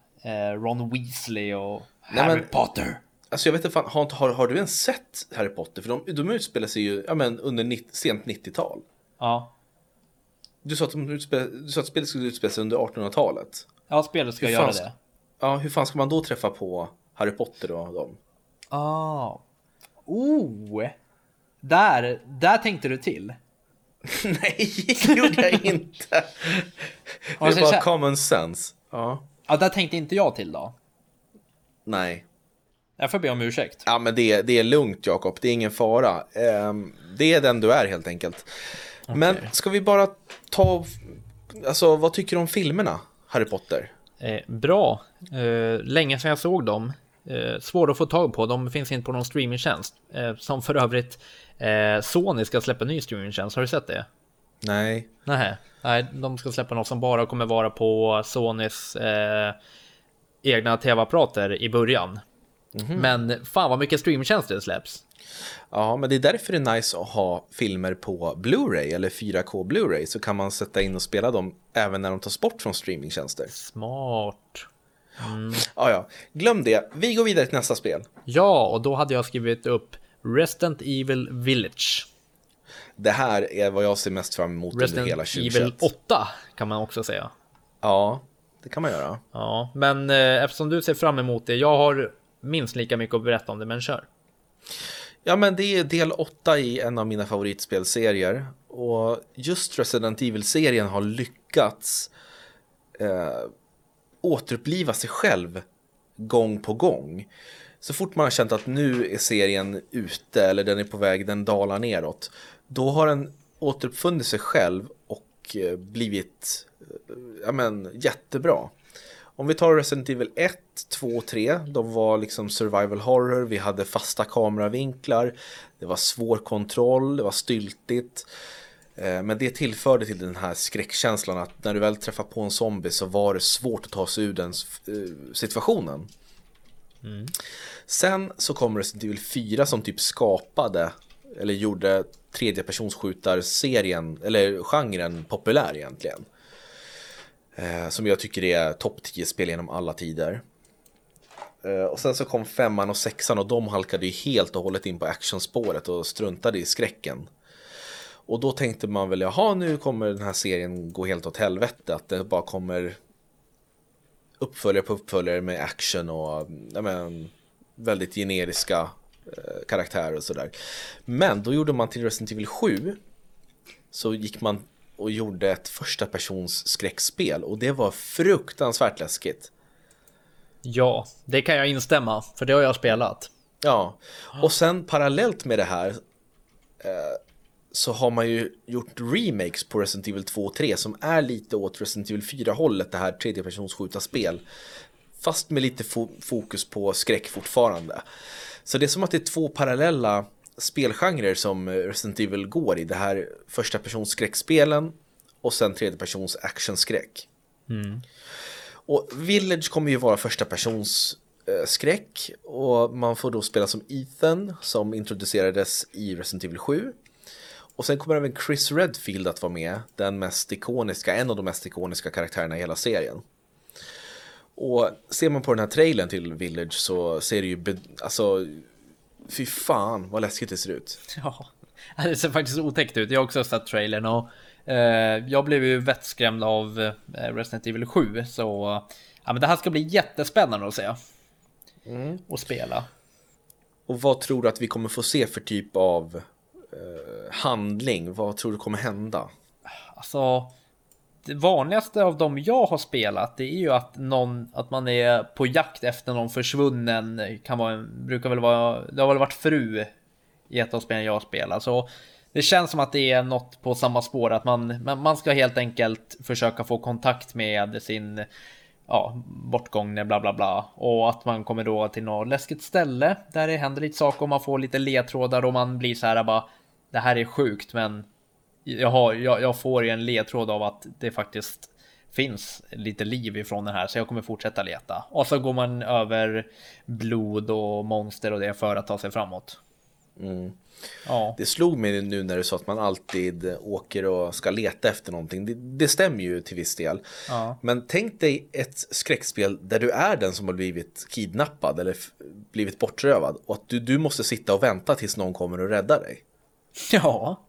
Ron Weasley och Nej, Harry men- Potter? Alltså jag vet inte, fan, har, har, har du ens sett Harry Potter? För de, de utspelar sig ju ja, men under 90, sent 90-tal. Ja, Du sa att, de utspel, du sa att spelet skulle utspela sig under 1800-talet. Ja, spelet ska Hur göra det. Ja, hur fan ska man då träffa på Harry Potter och dem? Ah. Oh! Där, där tänkte du till. (laughs) Nej, det gjorde jag inte. (laughs) Det är bara common sense. Ja, Ja, där tänkte inte jag till då. nej. Jag får be om ursäkt. Ja, men det, det är lugnt Jakob, det är ingen fara. Ehm, det är den du är helt enkelt. Men ska vi bara ta, alltså vad tycker du om filmerna, Harry Potter? Eh, bra. Eh, länge sedan jag såg dem. Eh, svåra att få tag på. De finns inte på någon streamingtjänst. Eh, som för övrigt eh, Sony ska släppa en ny streamingtjänst. Har du sett det? Nej. Nej, nej, de ska släppa något som bara kommer vara på Sonys eh, egna tv-apparater i början. Men fan vad mycket streamingtjänster det släpps. Ja, men det är därför det är nice att ha filmer på Blu-ray eller 4K Blu-ray så kan man sätta in och spela dem även när de tas bort från streamingtjänster. Smart. Ja, ja, glöm det. Vi går vidare till nästa spel. Ja, och då hade jag skrivit upp Resident Evil Village. Det här är vad jag ser mest fram emot under Resident hela Evil 2021. 8 kan man också säga. Ja, det kan man göra. Ja, men eh, eftersom du ser fram emot det, jag har minst lika mycket att berätta om det, men kör. Ja, men det är del 8 i en av mina favoritspelserier. Och just Resident Evil-serien har lyckats eh, återuppliva sig själv gång på gång. Så fort man har känt att nu är serien ute eller den är på väg, den dalar neråt. Då har den återuppfunnit sig själv och eh, blivit eh, ja, men, jättebra. Om vi tar Resident Evil 1, 2 och 3, de var liksom survival horror, vi hade fasta kameravinklar, det var svår kontroll, det var styltigt. Eh, Men det tillförde till den här skräckkänslan att när du väl träffar på en zombie så var det svårt att ta sig ur den eh, situationen. Sen så kom Resident Evil 4 som typ skapade eller gjorde tredjepersonsskjutarserien eller genren populär egentligen. Eh, som jag tycker är topp 10 spel genom alla tider. Eh, och sen så kom femman och sexan och de halkade ju helt och hållet in på actionspåret och struntade i skräcken. Och då tänkte man väl, jaha nu kommer den här serien gå helt åt helvete, att det bara kommer uppföljare på uppföljare med action och ja, men, väldigt generiska eh, karaktärer och sådär. Men då gjorde man till Resident Evil 7 så gick man och gjorde ett första persons skräckspel och det var fruktansvärt läskigt. Ja, det kan jag instämma, för det har jag spelat. Ja, och sen parallellt med det här eh, så har man ju gjort remakes på Resident Evil 2 och 3 som är lite åt Resident Evil 4-hållet, det här tredjepersonsskjuta spel. Fast med lite fo- fokus på skräck fortfarande. Så det är som att det är två parallella spelgenrer som Resident Evil går i. Det här första persons skräckspelen och sen tredje persons actionskräck. Och Village kommer ju vara första persons eh, skräck och man får då spela som Ethan som introducerades i Resident Evil 7. Och sen kommer även Chris Redfield att vara med, den mest ikoniska, en av de mest ikoniska karaktärerna i hela serien. Och ser man på den här trailern till Village så ser det ju, alltså, fy fan vad läskigt det ser ut. (laughs) Ja, det ser faktiskt otäckt ut. Jag har också sett trailern och eh, jag blev ju vettskrämd av eh, Resident Evil 7. Så ja, men det här ska bli jättespännande att se. Och spela. Och vad tror du att vi kommer få se för typ av eh, handling? Vad tror du kommer hända? Alltså, vanligaste av dem jag har spelat, det är ju att någon, att man är på jakt efter någon försvunnen, kan vara, brukar väl vara, det har väl varit fru i ett av spelen jag spelar, så det känns som att det är något på samma spår, att man, man, man ska helt enkelt försöka få kontakt med sin ja, bortgångne bla bla bla. Och att man kommer då till något läskigt ställe där det händer lite saker och man får lite ledtrådar och man blir så här bara det här är sjukt men jag, har, jag, jag får en ledtråd av att det faktiskt finns lite liv ifrån den här så jag kommer fortsätta leta. Och så går man över blod och monster och det för att ta sig framåt. Ja, Det slog mig nu när du sa att man alltid åker och ska leta efter någonting. Det, det stämmer ju till viss del. Ja. Men tänk dig ett skräckspel där du är den som har blivit kidnappad eller blivit bortrövad och att du, du måste sitta och vänta tills någon kommer och räddar dig. ja,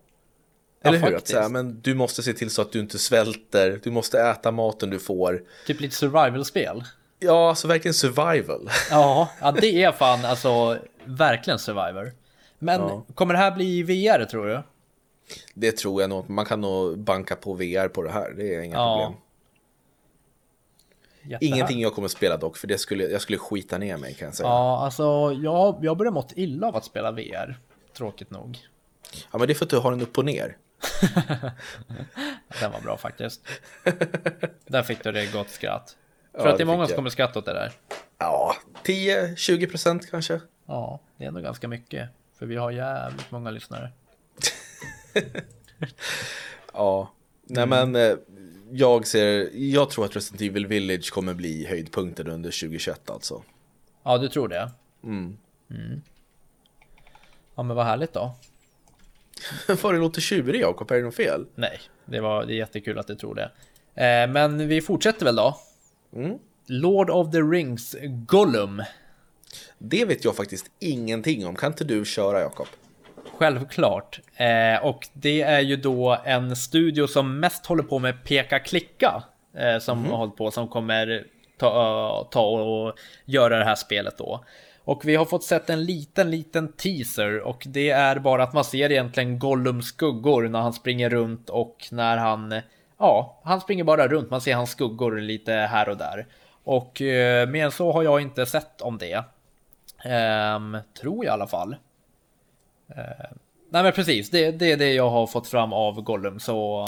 Eller hur? Att så men du måste se till så att du inte svälter, du måste äta maten du får. Typ lite survival-spel. Ja, alltså verkligen survival. (laughs) Ja, ja, det är fan alltså verkligen survivor. Men Ja. kommer det här bli VR tror du? Det tror jag nog, man kan nog banka på VR på det här, det är inga Ja. problem. Jättehär- Ingenting jag kommer spela dock, för det skulle, jag skulle skita ner mig kan jag säga. Ja, alltså jag, jag börjar mått illa av att spela VR. Tråkigt nog. Ja, men det är för att du har den upp och ner. (laughs) Den var bra faktiskt. Där fick du det gott skratt. För Ja, att det är många som kommer skratta åt det där. Ja, 10-20 procent kanske. Ja, det är ändå ganska mycket. För vi har jävligt många lyssnare. (laughs) Ja, nej Mm. men eh, jag ser, jag tror att Resident Evil Village kommer bli höjdpunkten under 2021 alltså. Ja, du tror det? Mm. Ja, men vad härligt då. (laughs) Vad det låter tjurig Jakob, är det något fel? Nej, det, var, det är jättekul att du tror det. Eh, men vi fortsätter väl då. Mm. Lord of the Rings Gollum. Det vet jag faktiskt ingenting om, kan inte du köra Jakob? Självklart. Eh, och det är ju då en studio som mest håller på med peka-klicka. Eh, som har hållit på, som kommer ta, ta och göra det här spelet då. Och vi har fått sett en liten, liten teaser och det är bara att man ser egentligen Gollums skuggor när han springer runt och när han, ja, han springer bara runt. Man ser hans skuggor lite här och där. Och eh, mer än så har jag inte sett om det. Ehm, tror jag i alla fall. Nej men precis, det, det är det jag har fått fram av Gollum så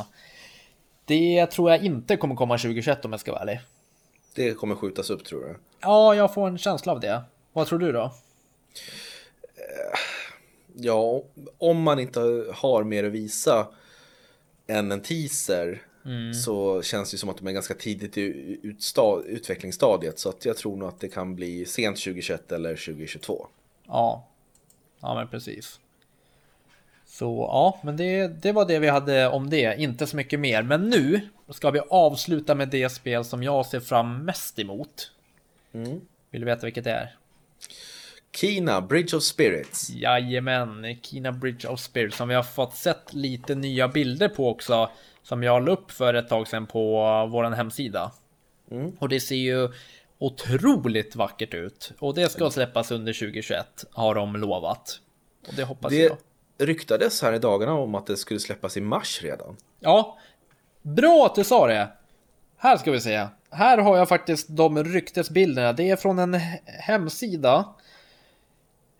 det tror jag inte kommer komma 2021 om jag ska vara ärlig. Det kommer skjutas upp tror jag. Ja, jag får en känsla av det. Vad tror du då? Ja, om man inte har mer att visa än en teaser så känns det som att de är ganska tidigt i utvecklingsstadiet. Så att jag tror nog att det kan bli sent 2021 eller 2022. Ja, ja men precis. Så ja, men det, det var det vi hade om det, inte så mycket mer. Men nu ska vi avsluta med det spel som jag ser fram mest emot. Vill du veta vilket det är? Kina, Bridge of Spirits. Jajamän, Kina Bridge of Spirits som vi har fått sett lite nya bilder på också. Som jag la upp för ett tag sedan på vår hemsida. Och det ser ju otroligt vackert ut. Och det ska släppas under 2021 har de lovat. Och det hoppas jag. Det ryktades här i dagarna om att det skulle släppas i mars redan. Ja, bra att du sa det. Här ska vi se. Här har jag faktiskt de ryktesbilderna. Det är från en hemsida.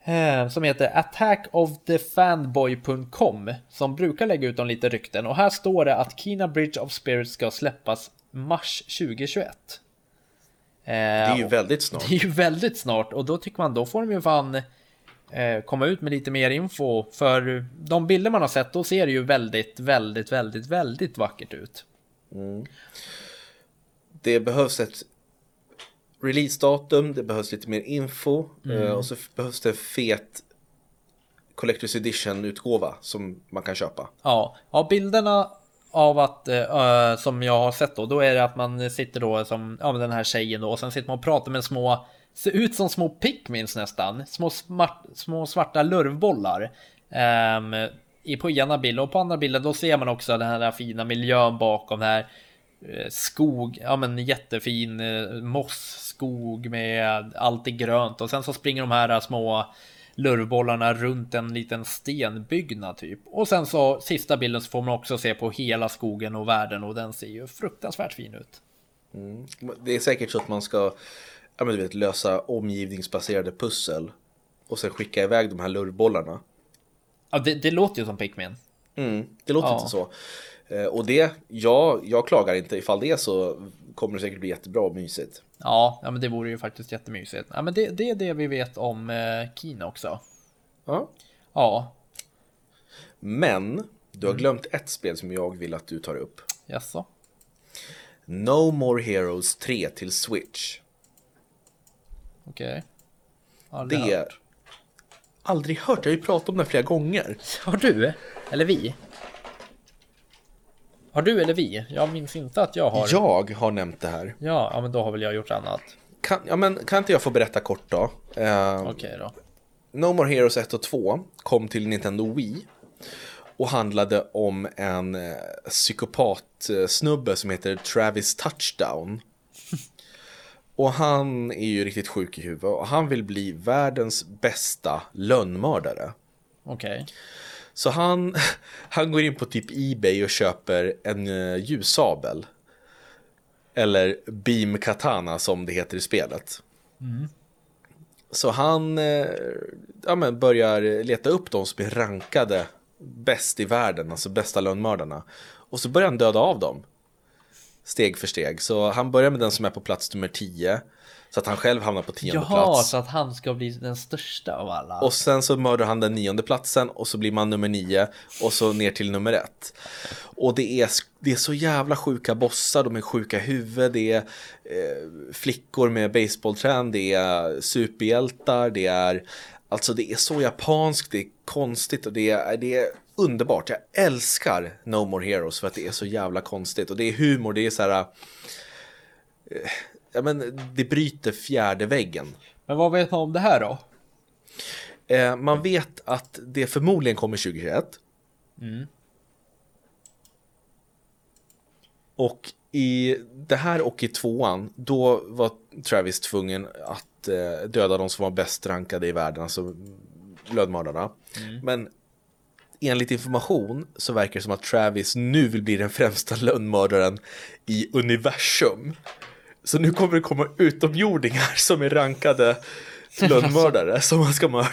Eh, Som heter attackofthefanboy.com Som brukar lägga ut om lite rykten. Och här står det att Kina Bridge of Spirits ska släppas mars 2021. Det är ju väldigt snart. (laughs) Det är ju väldigt snart och då tycker man då får de ju fan eh, komma ut med lite mer info. För de bilder man har sett då ser det ju väldigt, väldigt, väldigt, väldigt vackert ut. Det behövs ett releasedatum, det behövs lite mer info Mm. eh, och så behövs det fet Collector's Edition-utgåva som man kan köpa. Ja, ja bilderna av att eh, som jag har sett då, då är det att man sitter då som ja, men den här tjejen då och sen sitter man och pratar med små, ser ut som små pickmins nästan, små, smart, små svarta lurvbollar. i på ena bilden och på andra bilden då ser man också den här fina miljön bakom här skog, ja men jättefin eh, mossskog med allt är grönt och sen så springer de här små lurvbollarna runt en liten stenbyggnad typ. Och sen så sista bilden så får man också se på hela skogen och världen och den ser ju fruktansvärt fin ut. Det är säkert så att man ska ja, men du vet, lösa omgivningsbaserade pussel och sen skicka iväg de här lurvbollarna. Ja, det, det låter ju som Pikmin. Mm, det låter Ja. inte så. Eh, och det, ja, jag klagar inte. Ifall det är så kommer det säkert bli jättebra och mysigt. Ja, ja men det vore ju faktiskt jättemysigt. Ja, men det, det är det vi vet om eh, Kina också. Ja. Ja, Men du har glömt ett spel som jag vill att du tar upp. jaså? No More Heroes 3 till Switch. Okej. Aldrig Det hört. aldrig hört, jag har ju pratat om det flera gånger. Har du? Eller vi? Har du eller vi? Jag minns inte att jag har. Jag har nämnt det här. Ja, ja men då har väl jag gjort annat. Kan, ja, men, kan inte jag få berätta kort då? Eh, Okej då. No More Heroes 1 och 2 kom till Nintendo Wii. och handlade om en eh, psykopatsnubbe som heter Travis Touchdown. (laughs) Och han är ju riktigt sjuk i huvudet och han vill bli världens bästa lönnmördare. Okej. Så han, (laughs) han går in på typ Ebay och köper en uh, ljussabel. Eller Beam Katana som det heter i spelet. Så han eh, ja, men börjar leta upp de som är rankade bäst i världen, alltså bästa lönnmördarna. Och så börjar han döda av dem. Steg för steg. Så han börjar med den som är på plats nummer 10. Så att han själv hamnar på tionde Jaha, plats. så att han ska bli den största av alla. Och sen så mördar han den nionde platsen och så blir man nummer nio och så ner till nummer ett. Och det är, det är så jävla sjuka bossar, de är sjuka huvud, det är eh, flickor med baseballträn, det är superhjältar, det är Alltså det är så japanskt, det är konstigt och det är, det är underbart. Jag älskar No More Heroes för att det är så jävla konstigt och det är humor, det är så här eh, Ja men det bryter fjärde väggen. Men vad vet man om det här då? Eh, man vet att det förmodligen kommer 2021. Och i det här och i tvåan, då var Travis tvungen att eh, döda de som var bäst rankade i världen, alltså lönnmördarna. Men enligt information så verkar det som att Travis nu vill bli den främsta lönnmördaren i universum. Så nu kommer det komma utomjordingar som är rankade lönnmördare som man ska mörda.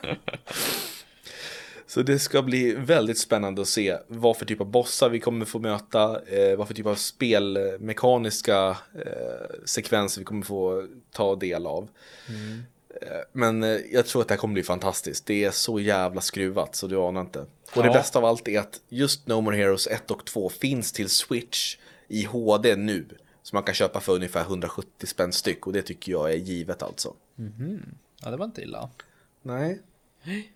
(laughs) Så det ska bli väldigt spännande att se vad för typ av bossar vi kommer få möta, eh, vad för typ av spelmekaniska eh, sekvenser vi kommer få ta del av. Eh, Men eh, jag tror att det här kommer bli fantastiskt. Det är så jävla skruvat så du anar inte. Och det Ja. bästa av allt är att just No More Heroes 1 och 2 finns till Switch i HD nu. Som man kan köpa för ungefär 170 spänn styck och det tycker jag är givet alltså. Ja, det var inte illa. Nej, (gasps)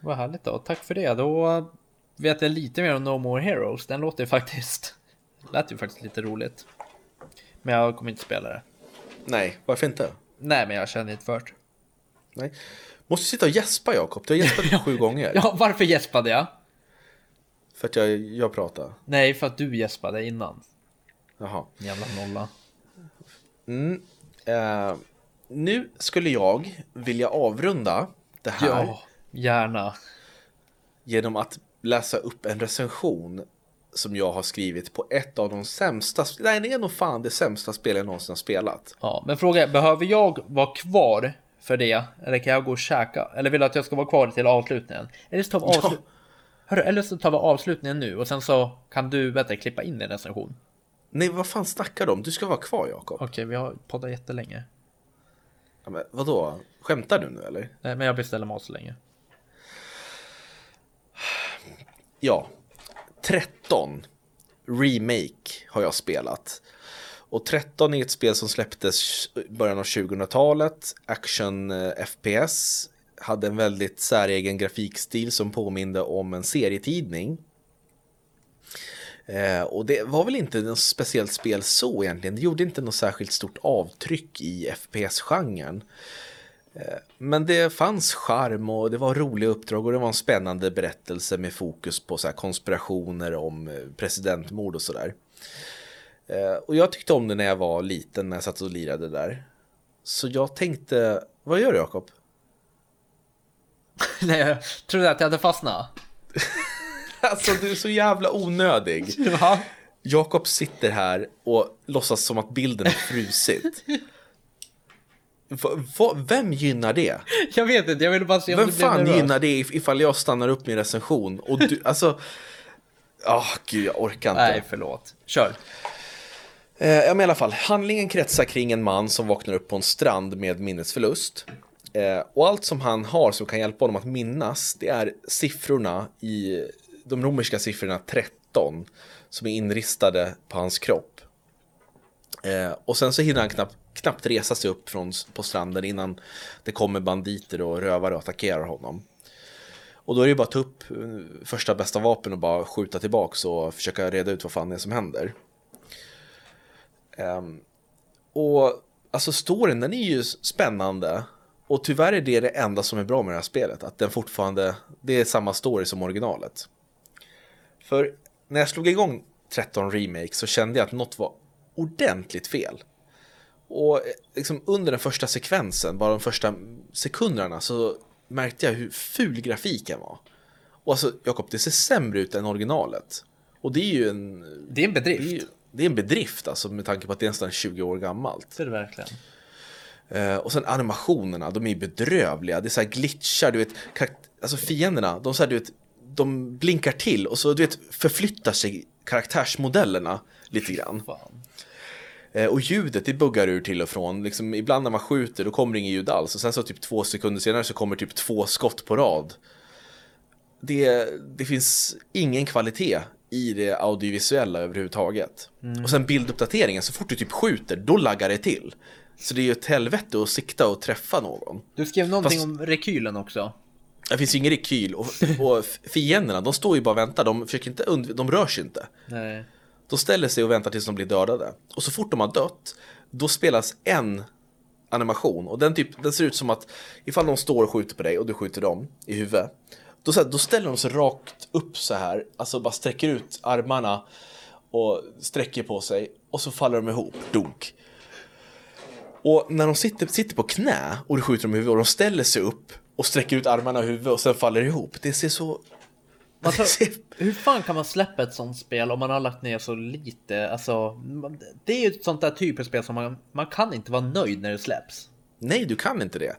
Vad härligt då. Tack för det. Då vet jag lite mer om No More Heroes. Den låter faktiskt... (laughs) lät ju faktiskt lite roligt. Men jag kommer inte spela det. nej, varför inte? Nej, men jag känner inte för. Nej. Måste sitta och gäspa Jakob, du har gäspat (laughs) sju gånger. Ja, varför gäspade jag? För att jag, jag pratar. Nej, för att du gäspade innan. Jaha. Jävla nolla. Eh, nu skulle jag vilja avrunda det här Ja, gärna. genom att läsa upp en recension som jag har skrivit på ett av de sämsta, nej det är nog fan det sämsta spel jag någonsin har spelat. Ja, men fråga är, behöver jag vara kvar för det? Eller kan jag gå och käka? Eller vill du att jag ska vara kvar till avslutningen? Eller så tar vi, avslut... Hörru, eller så tar vi avslutningen nu och sen så kan du bättre klippa in din recension. Nej vad fan snackar du om? Du ska vara kvar Jakob. Okej, vi har poddat jättelänge. Ja, men vadå? Skämtar du nu eller? Nej, men jag beställer mat så länge. Ja, 13 Remake har jag spelat. Och 13 är ett spel som släpptes i början av 2000-talet. Action eh, FPS. Hade en väldigt säregen grafikstil som påminde om en serietidning. Eh, och det var väl inte något speciellt spel så egentligen. Det gjorde inte något särskilt stort avtryck i FPS-genren. Men det fanns charm och det var roliga uppdrag och det var en spännande berättelse med fokus på så konspirationer om eh, presidentmord och sådär. Eh, Och jag tyckte om det när jag var liten, när jag satt och lirade där. Så jag tänkte, vad gör du Jakob? (laughs) Nej, jag trodde att jag hade fastnat. (laughs) Alltså du är så jävla onödig. (laughs) Va? Jakob sitter här och låtsas som att bilden är frusit. Va, va, vem gynnar det? Jag vet inte, jag ville bara se om Vem du blev fan nervös. gynnar det if- ifall jag stannar upp min recension? Och du, alltså... Ah, gud, jag orkar inte. Nej, förlåt. Kör. Eh, ja, men i alla fall, handlingen kretsar kring en man som vaknar upp på en strand med minnesförlust. Eh, och allt som han har som kan hjälpa honom att minnas, det är siffrorna i de romerska siffrorna 13 som är inristade på hans kropp. Eh, och sen så hinner han knappt, knappt resa sig upp från, på stranden innan det kommer banditer och rövare och attackerar honom. Och då är det ju bara att ta upp eh, första bästa vapen och bara skjuta tillbaks och försöka reda ut vad fan det är som händer. Eh, och alltså storyn den är ju spännande. Och tyvärr är det det enda som är bra med det här spelet. Att den fortfarande, det är samma story som originalet. För när jag slog igång 13 Remake så kände jag att något var ordentligt fel. Och eh, liksom under den första sekvensen, bara de första sekunderna, så märkte jag hur ful grafiken var. Och alltså, Jakob, det ser sämre ut än originalet. Och det är ju en... Det är en Det är, bedrift. ju, det är en bedrift alltså med tanke på att det är nästan 20 år gammalt. Det är det verkligen. Eh, och sen animationerna, de är ju bedrövliga. Det är så här glitchar, du vet. Alltså fienderna, de, så här, du vet, de blinkar till och så du vet, förflyttar sig karaktärsmodellerna lite grann. Fan. Eh, och ljudet, det buggar ur till och från. Liksom, ibland när man skjuter, då kommer det inget ljud alls. Och sen så typ två sekunder senare så kommer typ två skott på rad. Det, det finns ingen kvalitet i det audiovisuella överhuvudtaget. Och sen bilduppdateringen, så fort du typ skjuter, då laggar det till. Så det är ju ett helvete att sikta och träffa någon. Du skrev någonting Fast- om rekylen också. Det finns ju ingen rekyl och, och fienderna, de står ju bara och väntar. De, försöker inte und- de rör sig inte. Nej. De ställer sig och väntar tills de blir dödade. Och så fort de har dött, då spelas en animation. Och den, typ, den ser ut som att ifall de står och skjuter på dig och du skjuter dem i huvudet. Då, så här, då ställer de sig rakt upp så här, alltså bara sträcker ut armarna och sträcker på sig. Och så faller de ihop, dunk. Och när de sitter, sitter på knä och du skjuter dem i huvudet och de ställer sig upp och sträcker ut armarna och huvudet och sen faller ihop. Det ser så... (laughs) Tror, ser hur fan kan man släppa ett sånt spel om man har lagt ner så lite? Alltså, det är ju ett sånt där typ av spel som man, man kan inte vara nöjd när det släpps. Nej, du kan inte det.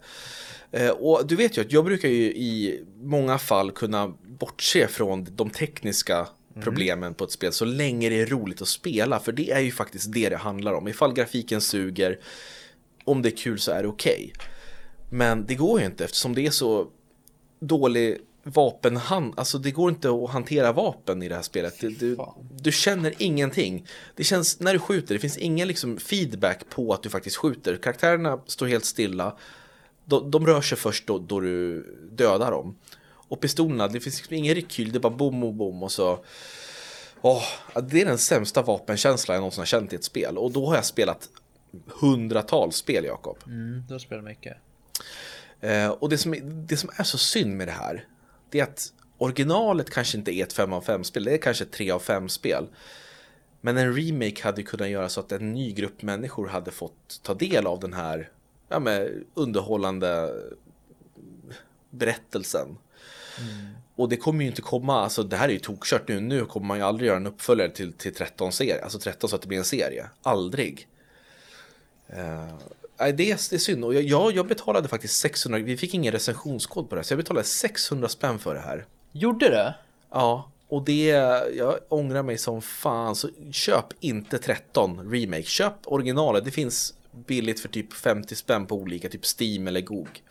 Eh, Och du vet ju att jag brukar ju i många fall kunna bortse från de tekniska problemen på ett spel så länge det är roligt att spela. För det är ju faktiskt det det handlar om. Ifall grafiken suger, om det är kul så är det okej. Men det går ju inte eftersom det är så dålig vapenhand, alltså det går inte att hantera vapen i det här spelet. Du, du, du känner ingenting. Det känns, när du skjuter, det finns ingen liksom feedback på att du faktiskt skjuter. Karaktärerna står helt stilla. De, de rör sig först då, då du dödar dem. Och pistolerna, det finns liksom ingen rekyl, det är bara bom, bom, bom och så... Åh, det är den sämsta vapenkänslan jag någonsin har känt i ett spel. Och då har jag spelat hundratals spel, Jakob. Mm, då spelar mycket. Eh, och det som, är- det som är så synd med det här, det är att originalet kanske inte är ett 5 av 5 spel, det är kanske ett 3 av 5 spel. Men en remake hade kunnat göra så att en ny grupp människor hade fått ta del av den här ja, med underhållande berättelsen. Och det kommer ju inte komma, alltså det här är ju tokkört nu, nu kommer man ju aldrig göra en uppföljare till, till 13 serie, alltså 13 så att det blir en serie, aldrig. Eh, Nej, det är, det är synd. Och jag, jag, jag betalade faktiskt 600, vi fick ingen recensionskod på det här, så jag betalade 600 spänn för det här. Gjorde det? Ja, och det, jag ångrar mig som fan, så köp inte 13 remake, köp originalet, det finns billigt för typ 50 spänn på olika, typ Steam eller GOG.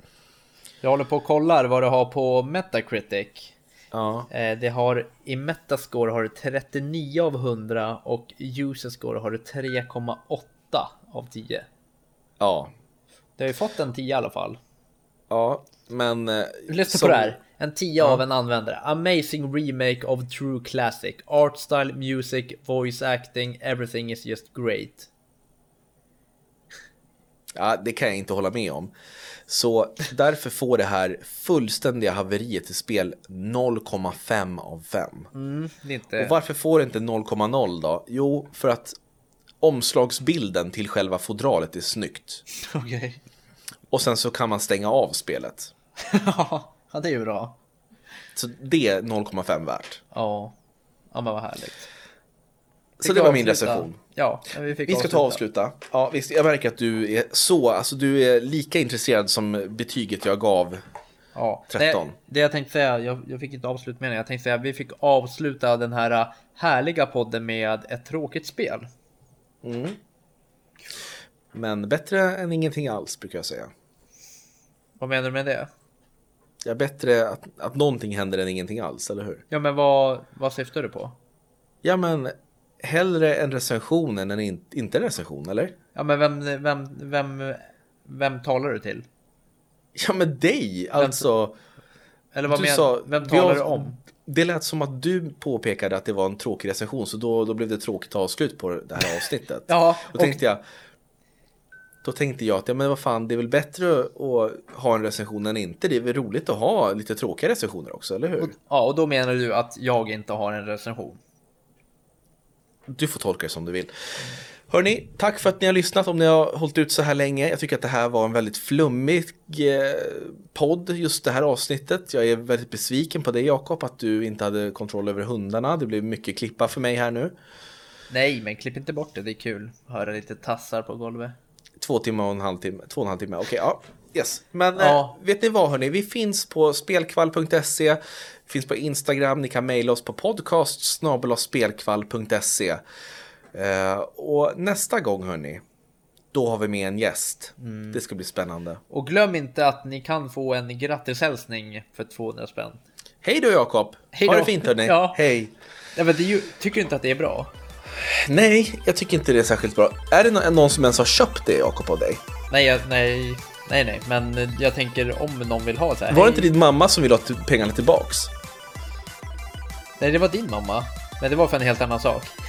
Jag håller på och kollar vad det har på Metacritic. Ja, Eh, Det har i Metascore har det 39 av 100 och user score har det 3,8 av 10. Ja, Det har ju fått en 10 i alla fall. ja, men... eh, Lyssna som- på det här. En 10 av en användare. Amazing remake of true classic. Art style, music, voice acting, everything is just great. Ja, det kan jag inte hålla med om. Så därför får det här fullständiga haveriet till spel 0,5 av 5. Mm. Och varför får det inte 0,0 då? Jo, för att omslagsbilden till själva fodralet är snyggt. Okej. Och sen så kan man stänga av spelet. (laughs) ja, det är ju bra. Så det är 0,5 värt. Ja. Ja, men vad härligt. Så Fick det vi var min avsluta? recension. Ja, vi fick Vi ska ta och avsluta. Ja, visst, jag märker att du är så, alltså du är lika intresserad som betyget jag gav. Ja, 13. Det, det jag tänkte säga, jag, jag fick inte avslutmeningen. Jag tänkte säga, vi fick avsluta den här härliga podden med ett tråkigt spel. Men bättre än ingenting alls brukar jag säga. Vad menar du med det? Ja, bättre att, att någonting händer än ingenting alls, eller hur? Ja, men vad, vad syftar du på? Ja, men hellre en recension än en in, inte en recension, eller? Ja, men vem, vem, vem, vem talar du till? Ja, men dig! Alltså, Eller vad du menar sa- Vem talar du om? Det lät som att du påpekade att det var en tråkig recension, så då, då blev det tråkigt avslut på det här avsnittet. (laughs) Ja, Då och- tänkte jag, Då tänkte jag att ja, men vad fan, det är väl bättre att ha en recension än inte. Det är väl roligt att ha lite tråkiga recensioner också, eller hur? Ja, och då menar du att jag inte har en recension? Du får tolka det som du vill. Hörni, tack för att ni har lyssnat om ni har hållit ut så här länge. Jag tycker att det här var en väldigt flummig eh, podd, just det här avsnittet. Jag är väldigt besviken på dig Jakob, att du inte hade kontroll över hundarna. Det blev mycket klippa för mig här nu. Nej, men klipp inte bort det, det är kul. Höra lite tassar på golvet. Två timmar och en halv timme, två och en halv timme, okej, okay, ja. Yes, men Ja. eh, vet ni vad hörni, vi finns på spelkvall.se, finns på Instagram, ni kan mejla oss på podcast spelkvall.se. Eh, och nästa gång hörni, då har vi med en gäst. Det ska bli spännande. Och glöm inte att ni kan få en grattishälsning för 200 spänn. Hej då Jakob! Hej Ha det fint hörni! (laughs) Ja. Hej! Ja, men ju, tycker du inte att det är bra? Nej, jag tycker inte det är särskilt bra. Är det nå- någon som ens har köpt det Jakob av dig? Nej, jag, nej, nej, nej, men jag tänker om någon vill ha så här. Var det inte din mamma som ville ha pengarna tillbaks? Nej, det var din mamma. Men det var för en helt annan sak.